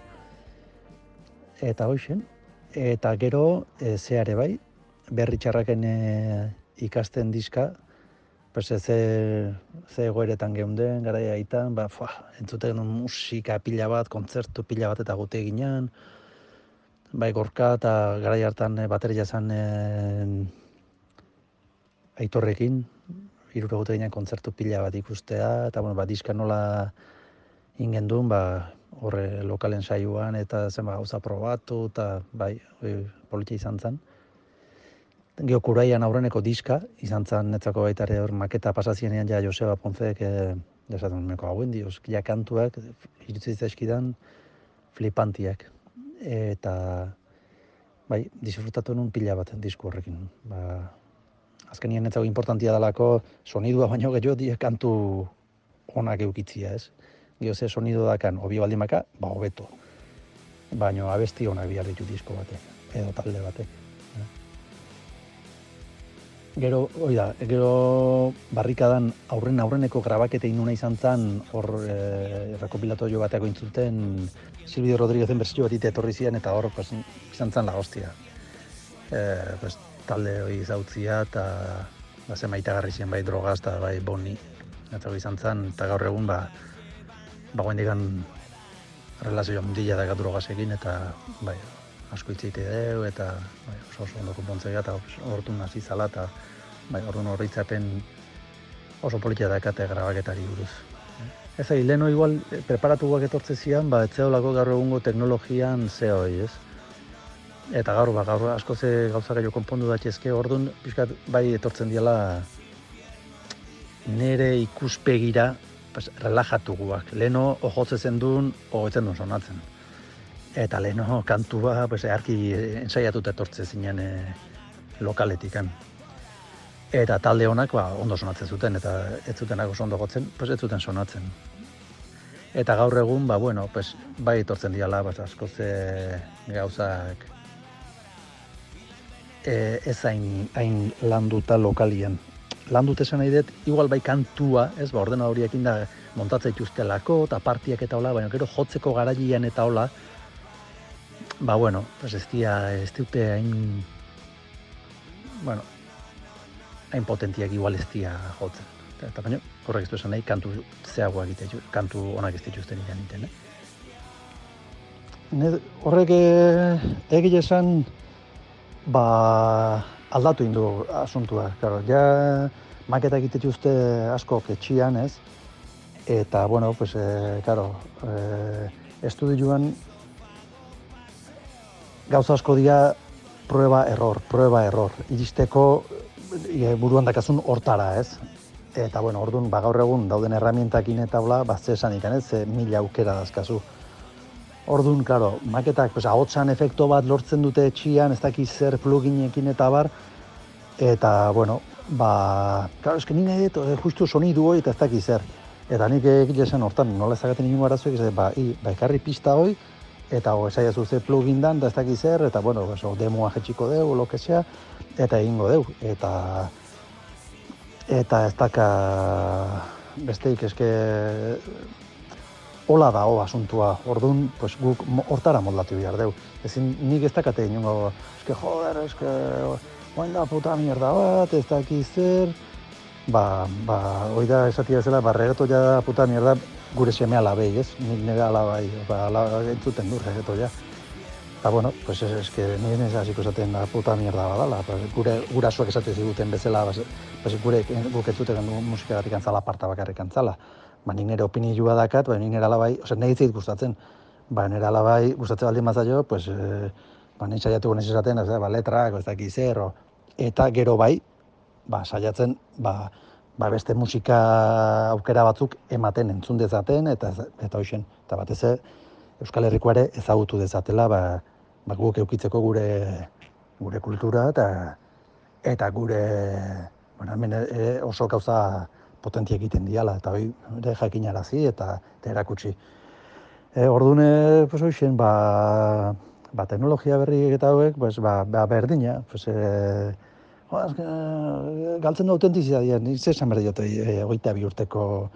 eta hoixen. Eta gero, e, zeare bai, berri txarraken eh, ikasten diska, pues eh, ze, ze egoeretan geunden, garaia aitan, ba, fua, entzute genuen musika pila bat, kontzertu pila bat eta gute eginan, bai gorka eta garai hartan eh, bateria zan eh, aitorrekin, hirure gute ginen kontzertu pila bat ikustea, eta bueno, ba, diska nola ingen duen, ba, horre lokalen saioan eta zenba gauza probatu, eta bai, politia izan zen. Geo kuraian aurreneko diska, izan zen netzako baita hor maketa pasazienean ja Joseba Ponzek, e, jasaten meko hauen dioz, ja kantuak, irutzi zaizkidan, flipantiak. Eta, bai, disfrutatu nun pila bat disku horrekin. Ba, azkenien netzako importantia dalako, sonidua baino gehiago die kantu onak eukitzia, ez? Gio ze sonido dakan, obi baldin baka, ba, hobeto. Baino abesti onak behar ditu disko batek, edo talde batek. Eh. Gero, hoi da, gero barrikadan aurren aurreneko grabaketa inuna izan zen, hor e, rekopilatorio bateako intzuten, Silvio Rodríguezen bersio bat etorri zian, eta hor pues, izan zen la hostia. E, pues, talde hori zautzia, eta ba, zemaitagarri zian bai drogaz, eta bai boni. Eta hori izan zen, eta gaur egun, ba, ba guen digan relazio handila daga drogasekin, eta bai, asko itzeite deu, eta bai, oso oso ondo konpontzea, eta hortun hasi zala, eta bai, orduan horritzapen oso politia dakate grabaketari buruz. Ez ari, leheno igual eh, preparatuak etortze zian, ba, etzeolako gaur egungo teknologian ze hori, ez? Eta gaur, ba, gaur asko ze gauza gehiago konpondu datxezke, orduan, pixkat, bai etortzen diala nere ikuspegira pues, relajatuguak. Leheno, ojotze zen duen, ogetzen duen sonatzen. Eta leheno, kantua, pues, earki ensaiatuta etortze zinen e, lokaletikan. Eta talde honak ba, ondo sonatzen zuten, eta ez zutenak oso ondo gotzen, pues, ez zuten sonatzen. Eta gaur egun, ba, bueno, pues, bai etortzen diala, pues, asko ze gauzak e, ez hain, hain landuta lokalian. Landut esan nahi dut, igual bai kantua, ez, ba, ordenadoriekin da montatzea ituztelako, eta partiak eta hola, baina gero jotzeko garaian eta hola, ba, bueno, pues ez dia, ez dute hain, bueno, hain potentiak igual ez dia jotzen. Eta, baina, horrek ez du esan nahi, kantu zeagoa egite, kantu onak ez dituzten ikan egiten, eh? Ne, horrek eh, egile esan, ba, aldatu indu asuntua. Claro, ja maketa egite dituzte asko etxian, ez? Eta, bueno, pues, eh, claro, eh, estudioan gauza asko dira prueba error, prueba error. Iristeko e, buruan dakazun hortara, ez? Eta, bueno, orduan, ba, gaur egun dauden herramientakin eta hola, ba, ze esan ikan, ez? Ze mila aukera dazkazu. Orduan, claro, maketak, pues, ahotsan efekto bat lortzen dute etxian, ez dakiz zer pluginekin eta bar, eta, bueno, ba, claro, eske nina dut, eh, justu sonidu hoi eta ez dakiz zer. Eta nik egile esan hortan, nola ezagaten ingo arazoik, ez ba, i, ba, ekarri pista hoi, eta o, esaiazu ze plugin dan, da ez dakiz zer, eta, bueno, pues, o, demoa jetxiko deu, lo que sea, eta egingo deu. Eta, eta ez daka besteik eske hola da ho asuntua. Orduan, pues guk hortara moldatu behar deu. Ezin nik ez dakate inongo, eske joder, eske oain da puta mierda bat, ez dakiz zer. Ba, ba, hoi da esatia bezala, ba, regeto ja puta mierda gure seme alabei, ez? Nik nire alabai, ba, ala, entzuten du regeto ja. Eta, bueno, pues es, es que nire nire hasiko esaten da puta mierda badala. Pues, gure gurasoak esate ziguten bezala, pues, pues gure guk ez zuten musikatik antzala parta bakarrik antzala. Ba, nik nire opinioa dakat, ba, nik nire alabai, osea, nire zait gustatzen ba, nera alabai gustatzen baldin bazaio, pues, e, ba, nahi saiatuko nahi esaten, ez da, ba, letrak, ez dakit zer, eta gero bai, ba, saiatzen, ba, ba, beste musika aukera batzuk ematen entzun dezaten, eta, eta hoxen, eta batez ere, Euskal Herriko ere ezagutu dezatela, ba, ba, guk eukitzeko gure, gure kultura, eta, eta gure, bueno, hemen e, oso gauza potentia egiten diala, eta hori ere jakinarazi eta, eta erakutsi. E, ordune, pues hoxen, ba, ba, teknologia berri eta hauek, pues, ba, ba berdina, pues, e, galtzen du autentizitatea, nik ze esan behar diote, e, hogeita bi urteko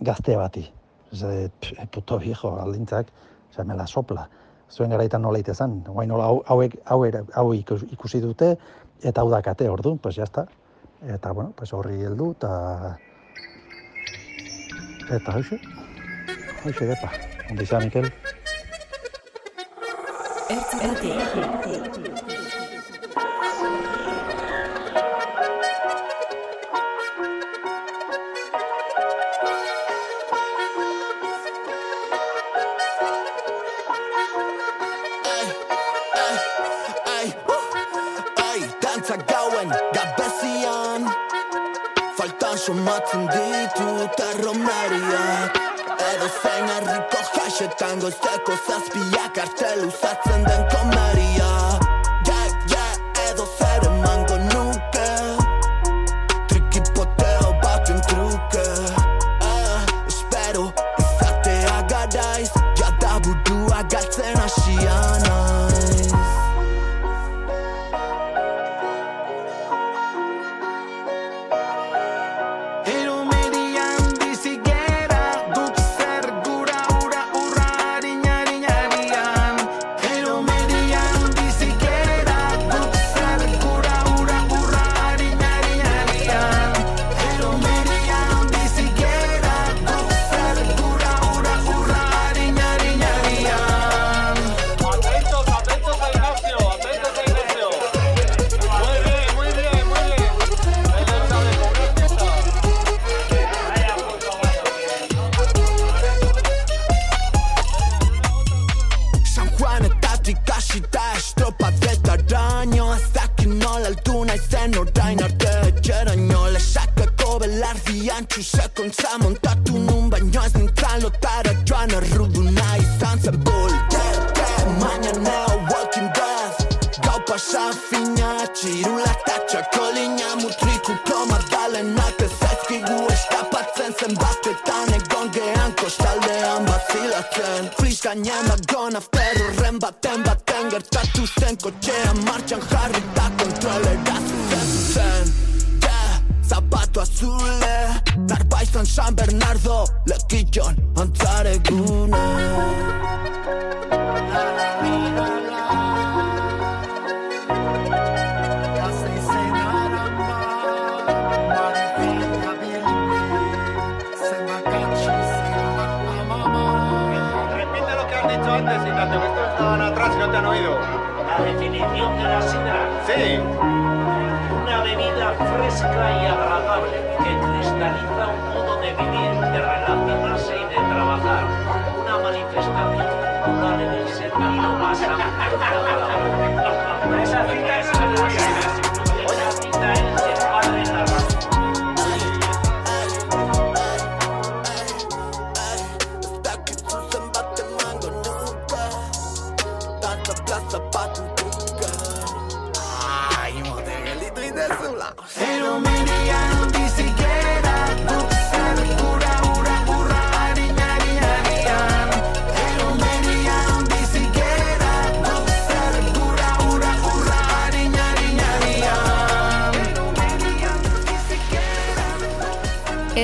gazte bati. Ez, e, pff, puto viejo aldintzak, ose, me la sopla. Zuen garaitan nola ite zan, guain nola hau, hauek, hau, hau ikus- ikusi dute, eta hau dakate, ordu, pues jazta. Eta, bueno, pues horri heldu, eta... Eta hoxe, hoxe gepa. Ondo izan, Mikel? Ertzetatik. Faltan somatzen ditut erromeriak Edo zein herriko jasetan goizeko zazpiak arte luzatzen den komeria Yeah,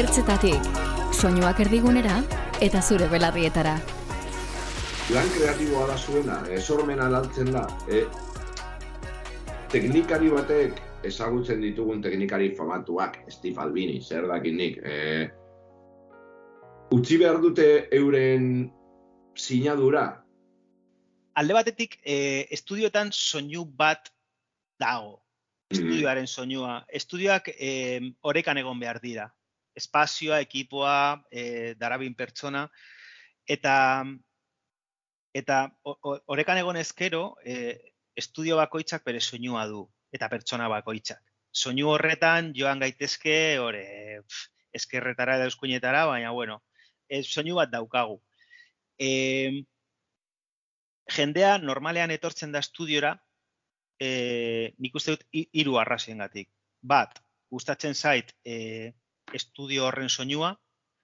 Ertzetatik, soinuak erdigunera eta zure belarrietara. Lan kreatiboa da zuena, esormena laltzen da. E, teknikari batek ezagutzen ditugun teknikari famatuak, Steve Albini, zer dakit nik. E, utzi behar dute euren sinadura, Alde batetik, e, estudioetan soinu bat dago. Estudioaren soinua. Estudioak e, orekan egon behar dira. Espazioa, ekipoa, e, darabin pertsona. Eta Eta o- o- orekan egon ezkero, e, estudio bakoitzak bere soinua du, eta pertsona bakoitzak. Soinu horretan joan gaitezke, ore, eskerretara edo eskuinetara, baina, bueno, e, soinu bat daukagu. E, jendea normalean etortzen da estudiora, e, nik uste dut hi- hiru arrazoiengatik. Bat, gustatzen zait e, estudio horren soinua,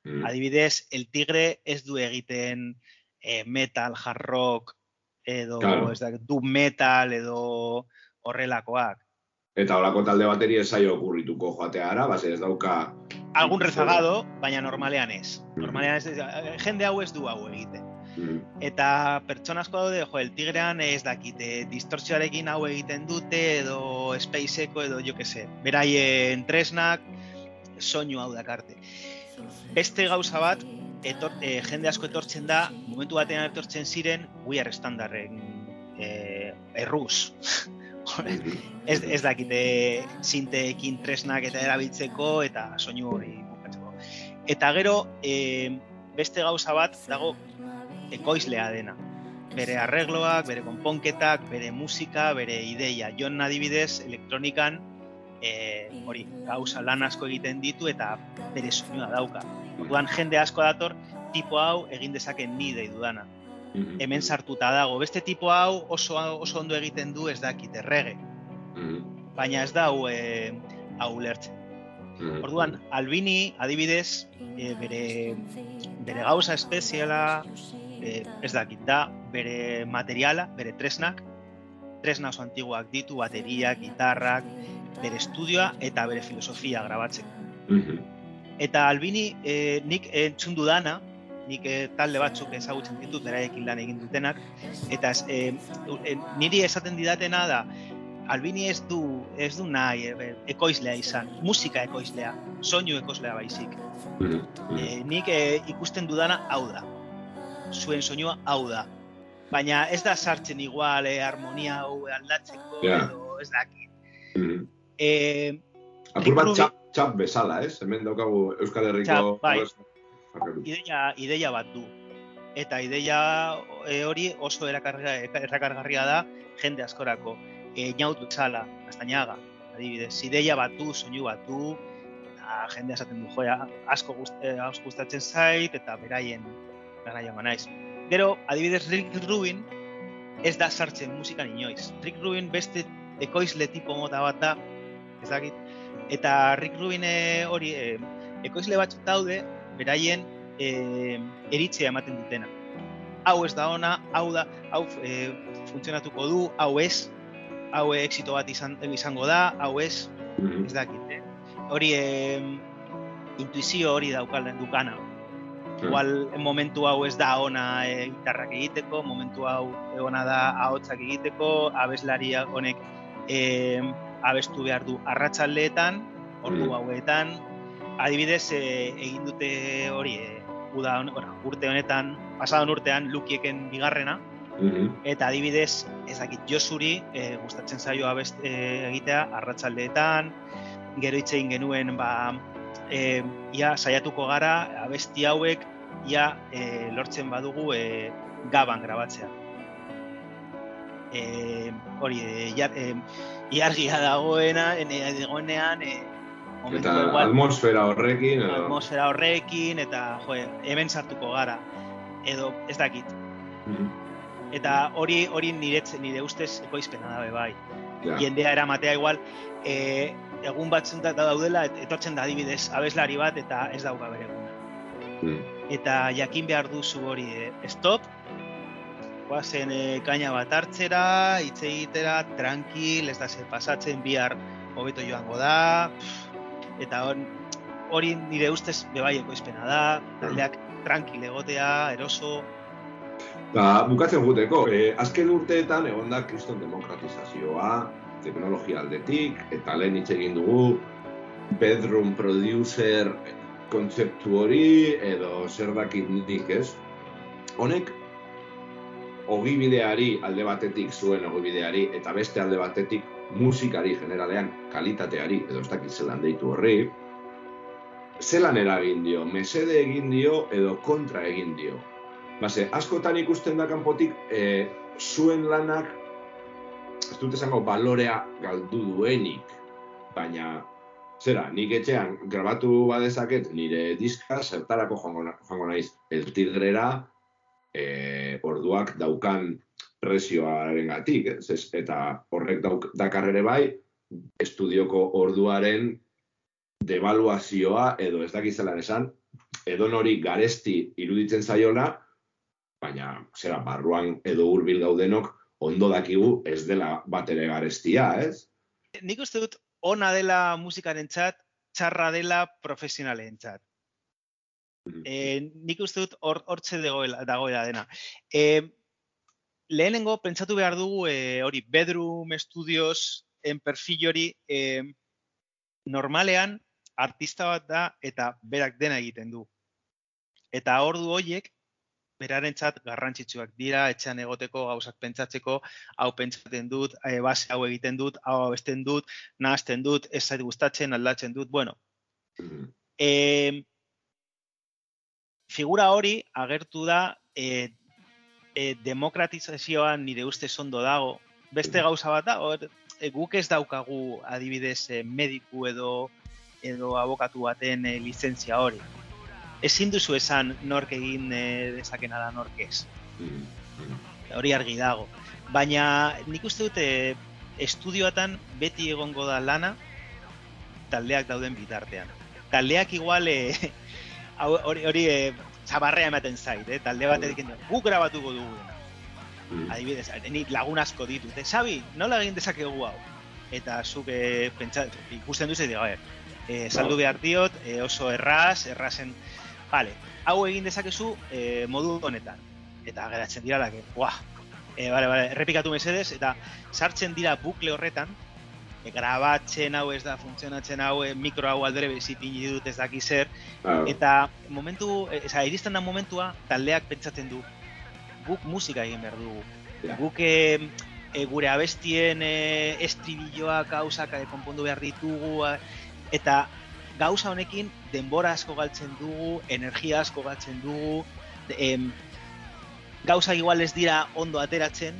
Mm. adibidez, El Tigre ez du egiten e, metal, hard rock, edo Claro. ez da, doom metal, edo horrelakoak. Eta holako talde bateri ez zaio okurrituko joatea ara, base ez dauka... Algun rezagado, baina normalean ez. Normalean ez, ez- jende hau ez du hau egiten. Mm. Eta pertsona asko daude, jo, el tigrean ez dakite, distortzioarekin hau egiten dute, edo spaceko, edo jo que se, beraien tresnak, soinu hau dakarte. Beste gauza bat, etor, e, jende asko etortzen da, momentu batean etortzen ziren, We Are Standarden e, erruz. *laughs* ez, ez dakite sinteekin tresnak eta erabiltzeko eta soinu hori bukatzeko. Eta gero, e, beste gauza bat dago ekoizlea dena. Bere arregloak, bere konponketak, bere musika, bere ideia. Jon adibidez, elektronikan e, hori, gauza lan asko egiten ditu eta bere soinua dauka. Orduan jende asko dator, tipo hau egin dezaken ni dei dudana. Mm-hmm. Hemen sartuta dago. Beste tipo hau oso, oso ondo egiten du ez dakit errege. Mm-hmm. Baina ez da hau, e, hau ulertzen. Orduan, Albini, adibidez, e, bere, bere gauza espeziala, e, ez dakit da, bere materiala, bere tresnak, tresna oso antiguak ditu, bateriak, gitarrak, bere estudioa eta bere filosofia grabatzeko. Mm-hmm. Eta Albini, e, nik entzun dudana, nik e, talde batzuk ezagutzen ditut, beraiekin lan egin dutenak, eta e, e, niri esaten didatena da, Albini ez du, ez du nahi ekoizlea izan, musika ekoizlea, soinu ekoizlea baizik. Mm-hmm. E, nik e, ikusten dudana hau da, zuen soinua hau da. Baina ez da sartzen igual e, harmonia hau aldatzeko, Ja. edo ez dakit. Mm-hmm. E, Apur bat txap, txap bezala, ez? Hemen daukagu Euskal Herriko... Txap, bai. Ideia, ideia bat du. Eta ideia e, hori oso erakargarria da jende askorako. E, Inaut Butzala, Astañaga, adibidez. Ideia bat du, soinu bat du, eta jende esaten du, joa, asko, gust, eh, gustatzen zait, eta beraien garaian naiz. Gero, adibidez, Rick Rubin ez da sartzen musikan inoiz. Rick Rubin beste ekoizle tipo mota bat da, ez dakit. Eta Rick Rubin eh, hori, eh, ekoizle batzuk daude, beraien eh, eritzea ematen dutena. Hau ez da ona, hau da, hau eh, funtzionatuko du, hau ez, hau exito bat izan, izango da, hau ez, ez dakit. Eh. Hori eh, intuizio hori daukalen dukana. Igual momentu hau ez da ona e, gitarrak egiteko, momentu hau ona da ahotsak egiteko, abeslari honek e, abestu behar du arratsaldeetan, ordu hauetan. Adibidez, e, egin dute hori, e, uda, bueno, urte honetan, pasadan urtean, lukieken bigarrena, Mm-hmm. eta adibidez, ez dakit Josuri e, gustatzen zaio abest e, egitea arratsaldeetan, gero hitz egin genuen ba e, ia saiatuko gara abesti hauek ia e, lortzen badugu e, gaban grabatzea. E, hori, e, ja, e, iargia dagoena, ene, dagoenean, e, momentu Eta igual- atmosfera horrekin, edo... atmosfera horrekin, eta jo, hemen sartuko gara. Edo, ez dakit, Mhm. eta hori hori niretz, nire ustez ekoizpena da be bai. Ja. Jendea eramatea igual e, egun batzun da daudela et- etortzen da adibidez abeslari bat eta ez dauka bere eguna. Mm. Eta jakin behar duzu hori e, stop, guazen e, kaina bat hartzera, hitz egitera, tranquil, ez da zer pasatzen, bihar hobeto joango da, eta hori nire ustez bebai ekoizpena da, taldeak tranquil egotea, eroso, Ba, bukatzen guteko, eh, azken urteetan egon da kriston demokratizazioa, teknologia aldetik, eta lehen hitz egin dugu, bedroom producer kontzeptu hori, edo zer dakit nik ez. Honek, ogibideari alde batetik zuen ogibideari, eta beste alde batetik musikari generalean kalitateari, edo ez dakit zelan deitu horri, zelan eragin dio, mesede egin dio edo kontra egin dio. Base, askotan ikusten da kanpotik, e, zuen lanak, ez dut esango balorea galdu duenik, baina, zera, nik etxean grabatu badezaket nire diska, zertarako joango, joango naiz, el tigrera, e, orduak daukan presioaren gatik, ez? Eta horrek dauk, dakar ere bai, estudioko orduaren devaluazioa, edo ez dakizelan esan, edo nori garesti iruditzen zaiola, baina, zera, barruan edo hurbil gaudenok, ondo dakigu ez dela bat ere garestia, ez? Nik uste dut ona dela musikarentzat, txarra dela profesionalentzat. E, nik uste dut hor hortze dagoela, dagoela dena. E, lehenengo pentsatu behar dugu e, hori bedroom studios en perfil hori e, normalean artista bat da eta berak dena egiten du. Eta ordu hoiek berarentzat garrantzitsuak dira, etxean egoteko gauzak pentsatzeko, hau pentsatzen dut, e, base hau egiten dut, hau abesten dut, nahazten dut, ez zait gustatzen, aldatzen dut, bueno. E, figura hori agertu da e, e, demokratizazioan nire ustez ondo dago. Beste gauza bat da, hor, e, guk ez daukagu adibidez e, mediku edo edo abokatu baten e, lizentzia hori. Ezin duzu esan nork egin e, dezakena da nork ez. Hori argi dago. Baina nik uste dute estudioatan beti egongo da lana taldeak dauden bitartean. Taldeak igual e, hori hori e, zabarrea ematen zait, eh? talde bat egiten du, guk grabatuko dugu. Adibidez, nik lagun asko ditut, eh? Xabi, nola egin dezakegu hau? Eta zuk eh, pentsa, ikusten duzu, digo, eh, eh, saldu behar diot, eh, oso erraz, errazen, vale, hau egin dezakezu eh, modu honetan. Eta geratzen dira lake, buah, eh, vale, vale, errepikatu mesedez, eta sartzen dira bukle horretan, e, grabatzen hau ez da funtzionatzen hau, e, mikro hau aldere bezipini dut ez daki zer, eta momentu, e, eza, iristen da momentua, taldeak pentsatzen du, guk musika egin behar dugu. Guk e, e, gure abestien e, estribilloak gauzak e, konpondu behar ditugu, eta gauza honekin denbora asko galtzen dugu, energia asko galtzen dugu, em, gauza igual ez dira ondo ateratzen,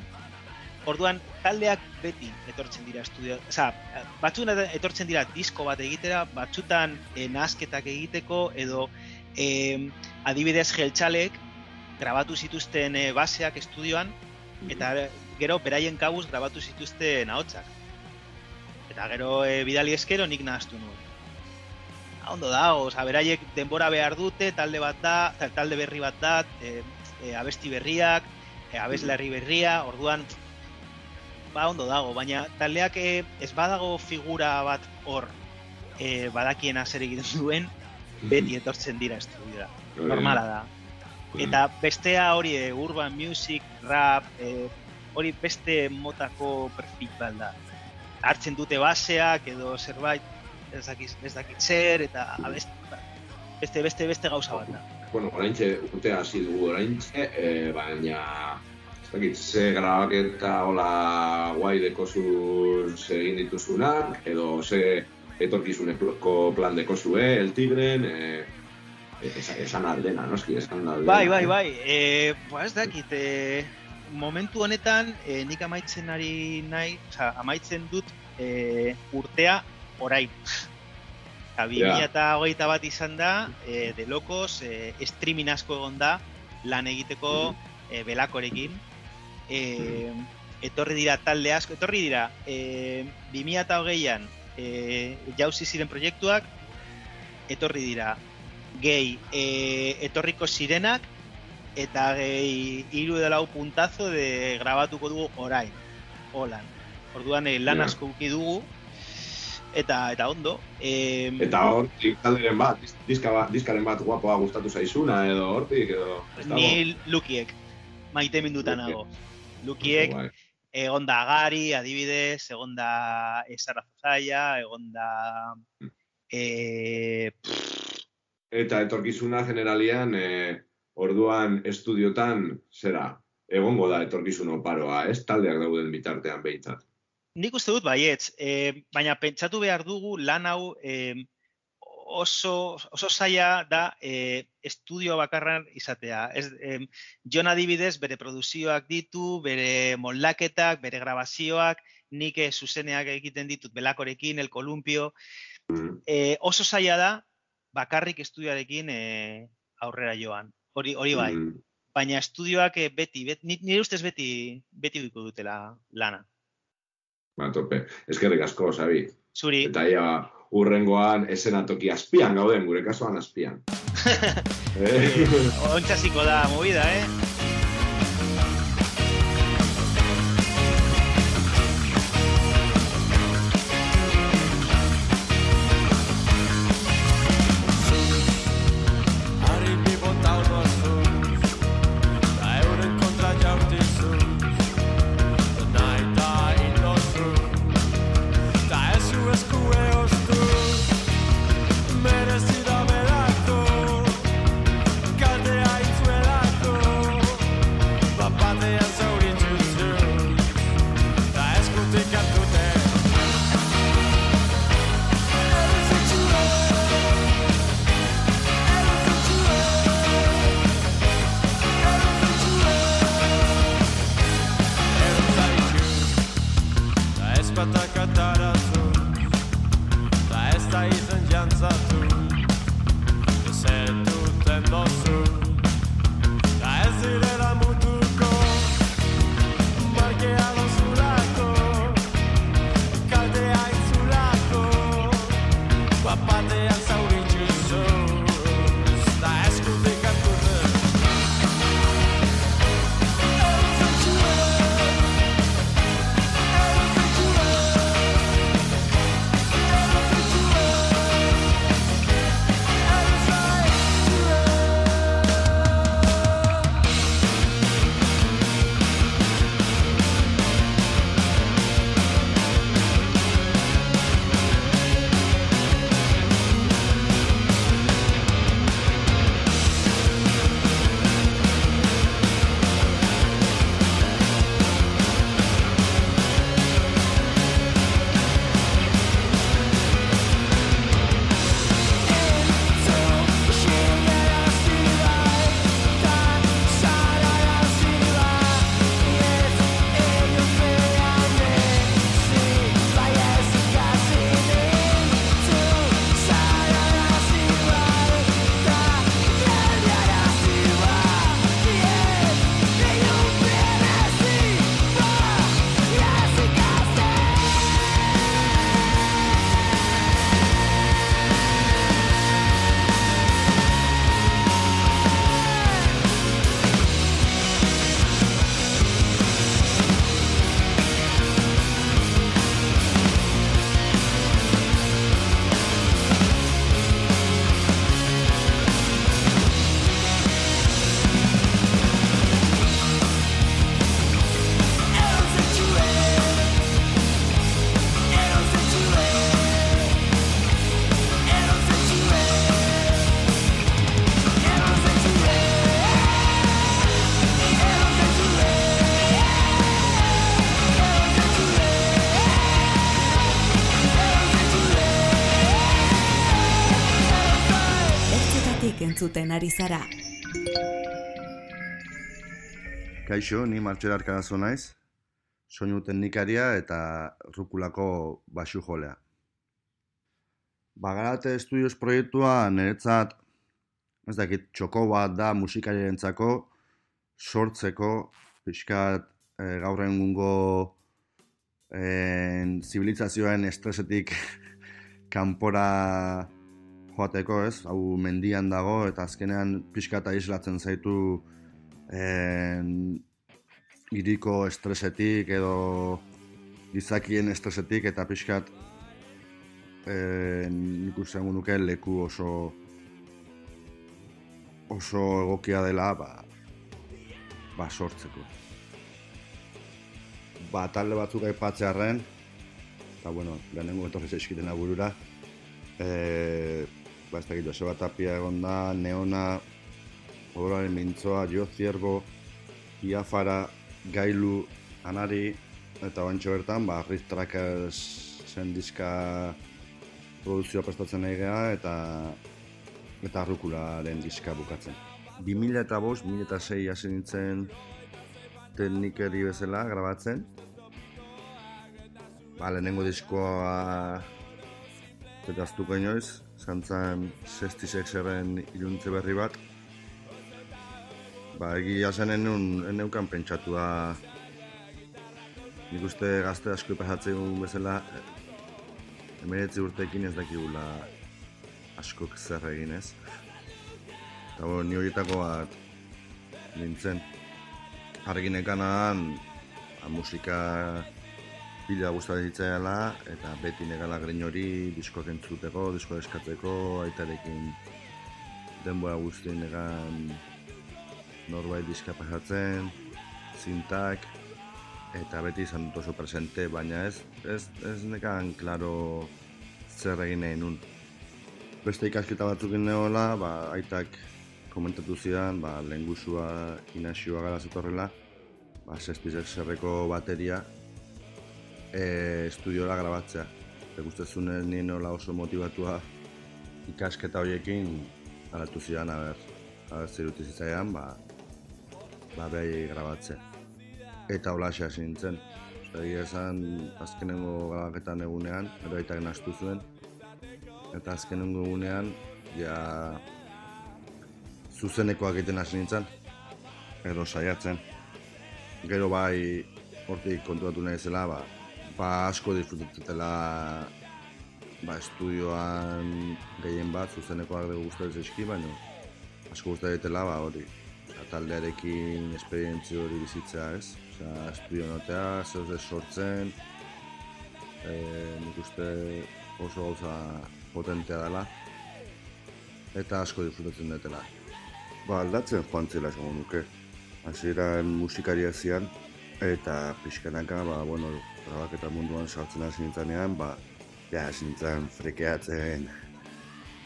Orduan, taldeak beti etortzen dira estudio, osea, batzutan etortzen dira disko bat egitera, batzutan e, nahasketak egiteko edo e, adibidez jeltxalek grabatu zituzten e, baseak estudioan eta gero beraien kabuz grabatu zituzten ahotsak. Eta gero e, bidali eskero nik nahaztu nuen. Ah, Ondo da, osea, beraiek denbora behar dute, talde bat da, ta- talde berri bat da, e, e, abesti berriak, e, abeslari berria, orduan ba ondo dago, baina taldeak eh, ez badago figura bat hor eh, badakiena zer egiten *laughs* duen, beti etortzen dira estudiora. Da. Normala da. Eta bestea hori eh, urban music, rap, eh, hori beste motako perfil bat da. Hartzen dute baseak edo zerbait ez dakit, ez dakit zer eta abest, beste beste beste gauza bat da. Bueno, oraintxe urtea hasi dugu oraintxe, e, baina ez dakit, ze grabaketa hola guai dekozuz egin dituzunak, edo ze etorkizuneko plan dekozue, el tigren, e, esan, aldena, noski, esan aldena. Bai, bai, bai. E, ba, ez dakit, e, momentu honetan e, nik amaitzen ari nahi, oza, amaitzen dut e, urtea orain. Eta Ja. 2008 bat izan da, e, de locos, e, streaming asko egon da, lan egiteko e, belakorekin. E, etorri dira talde asko, etorri dira, e, 2008an e, jauzi ziren proiektuak, etorri dira gehi e, etorriko zirenak eta gehi hiru edo lau puntazo de grabatuko dugu orain. Holan. Orduan eh, lan asko uki dugu eta eta ondo. E, Eta hortik talderen bat, diska bat, diskaren bat guapoa gustatu zaizuna, edo hortik, edo... ni lukiek maite minduta nago. Lukiek Bai. egon da Agari, adibidez, egon da Esara Zaia, egon da e, Eta etorkizuna generalian, e, orduan estudiotan, zera, egongo da etorkizun oparoa, ez? Taldeak dauden bitartean behintzat. Nik uste dut baietz, e, baina pentsatu behar dugu lan hau e, oso, oso zaila da e, estudio bakarran izatea. Ez, em, Jon adibidez bere produzioak ditu, bere moldaketak, bere grabazioak, nik eh, zuzeneak egiten ditut belakorekin, el kolumpio. E, oso zaila da bakarrik estudioarekin e, aurrera joan. Hori hori bai. Mm. Baina estudioak eh, beti, bet, ni- nire ustez beti beti dutela lana. Ba, tope. Eskerrik asko, Sabi. Zuri. Eta ia, urrengoan esenatoki azpian gauden, gure kasuan azpian. *laughs* eh? Ontsasiko da movida, eh? Entzuten ari zara. Kaixo, ni Martxel Arkadazo naiz, soinu teknikaria eta rukulako basu jolea. Bagarate Studios proiektua niretzat, ez dakit, txoko bat da musikarientzako sortzeko, pixkat e, gaur egungo en, zibilizazioen estresetik *laughs* kanpora joateko, ez? Hau mendian dago eta azkenean pixkat aislatzen zaitu en, iriko estresetik edo gizakien estresetik eta pixkat nik uste nuke leku oso oso egokia dela ba, ba sortzeko. Ba, talde batzuk aipatzearren, eta bueno, lehenengo etorri zaizkitena burura, e, ba, ez dakit, Joseba Tapia egon da, Neona, Odolaren Mintzoa, Jo Zierbo, Iafara, Gailu, Anari, eta bantxo bertan, ba, Rift Trackers zen diska produzioa prestatzen nahi geha eta eta arrukularen diska bukatzen. 2000 eta bost, 2000 eta sei hasi nintzen teknikeri bezala grabatzen. Ba, lehenengo diskoa tekaztuko inoiz, zantzan 66eren iluntze berri bat. Ba, egia zen enun, eneukan pentsatua nik uste gazte asko pasatzen egun bezala emeretzi urteekin ez dakigula askok zer egin ez. Eta bo, ni horietako bat nintzen. Argin ekanadan, ba, musika pila gustatzen zitzaiala eta beti negala grein hori diskoak entzuteko, diskoak eskatzeko, aitarekin denbora guzti negan norbait diska pasatzen, zintak, eta beti izan dut oso presente, baina ez, ez, ez nekan klaro zer egin nahi nun. Beste ikasketa batzuk neola, ba, aitak komentatu zidan, ba, lehengusua inazioa gara zetorrela, ba, zerreko bateria, e, estudiora grabatzea. Eta nien nola oso motivatua ikasketa horiekin alatu zidan, haber, haber ziruti zitzaidan, ba, ba behai grabatzea. Eta hola nintzen. Osta, egia esan, azkenengo grabaketan egunean, eroitak nastu zuen. Eta azkenengo egunean, ja, zuzenekoak egiten hasi nintzen. Edo saiatzen. Gero bai, hortik kontuatu nahi zela, ba, ba asko disfrutatzetela ba, estudioan gehien bat, zuzenekoak dugu gustatzen zaizki, baina asko gustatzen ba, hori, taldearekin esperientzia hori bizitzea, ez? Osea, estudio notea, zer sortzen, e, nik uste oso gauza potentea dela, eta asko disfrutatzen dutela. Ba, aldatzen joan zela esango nuke. Hasieran musikaria zian, eta pixkanaka, ba, bueno, grabaketa munduan sartzen hasi nintzanean, ba, ja, hasi nintzen frekeatzen,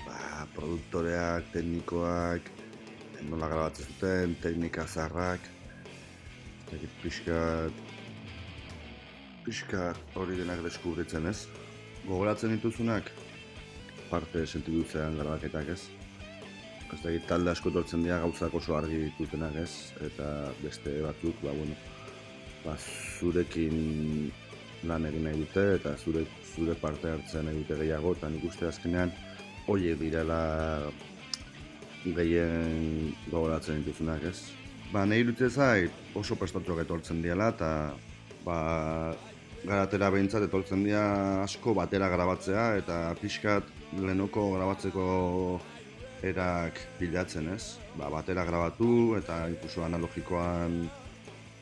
ba, produktoreak, teknikoak, nola grabatzen zuten, teknika zaharrak, eta pixka, pixka hori denak deskubritzen ez. Gogoratzen dituzunak, parte sentitu zean grabaketak ez. Ez da, talde asko tortzen dira gauzak oso argi ditutenak ez, eta beste batzuk, ba, bueno, ba, zurekin lan egin nahi dute, eta zure, zure parte hartzen nahi dute gehiago, eta nik uste azkenean, horiek direla gehien gogoratzen dituzunak, ez? Ba, nahi dute zait oso prestatuak etortzen diela, eta ba, garatera behintzat etortzen dira asko batera grabatzea, eta pixkat lehenoko grabatzeko erak bilatzen, ez? Ba, batera grabatu, eta inkluso analogikoan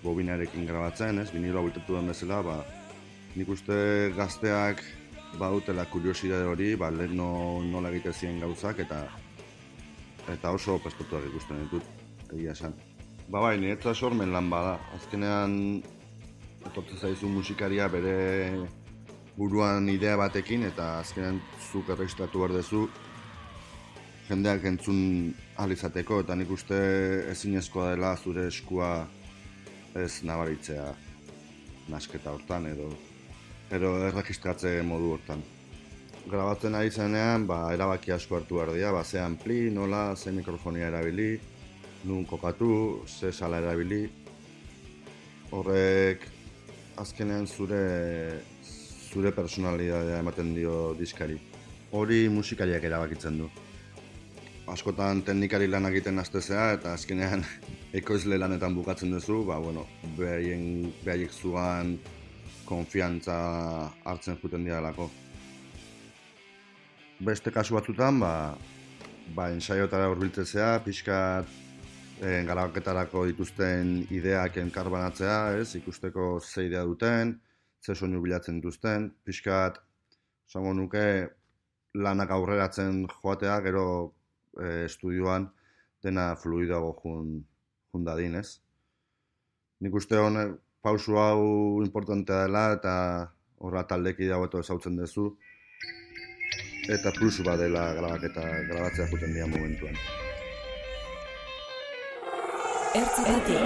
bobinarekin grabatzen, ez? Biniloa bultatu den bezala, ba, nik uste gazteak badutela kuriosidade hori, ba, lehen no, nola egite ziren gauzak, eta eta oso prestatuak ikusten ditut, egia esan. Ba bai, niretza sormen lan bada. Azkenean, etortzen zaizu musikaria bere buruan idea batekin, eta azkenean zuk erregistratu behar duzu, jendeak entzun alizateko, eta nik uste ezinezkoa dela zure eskua ez nabaritzea nasketa hortan edo edo erregistratze modu hortan. Grabatzen ari zenean, ba, erabaki asko hartu behar dira, ba, ze ampli, nola, ze mikrofonia erabili, nun kokatu, ze sala erabili. Horrek azkenean zure zure personalidadea ematen dio diskari. Hori musikariak erabakitzen du. Askotan teknikari lan egiten astezea eta azkenean *laughs* ekoizle lanetan bukatzen duzu, ba, bueno, behaiek zuan konfiantza hartzen juten dialako. Beste kasu batzutan, ba, ba ensaiotara hurbiltzea, pixkat e, garaketarako dituzten ideak enkarbanatzea, ez, ikusteko ze idea duten, ze soinu bilatzen dituzten, pixkat, esango nuke, lanak aurreratzen joatea, gero e, estudioan dena fluidago jun, jun dadin, ez. Nik uste honek pausu hau importantea dela eta horra taldeki dago eta ezautzen duzu eta plus badela grabaketa grabatzea juten dira momentuan. Ertzetatik.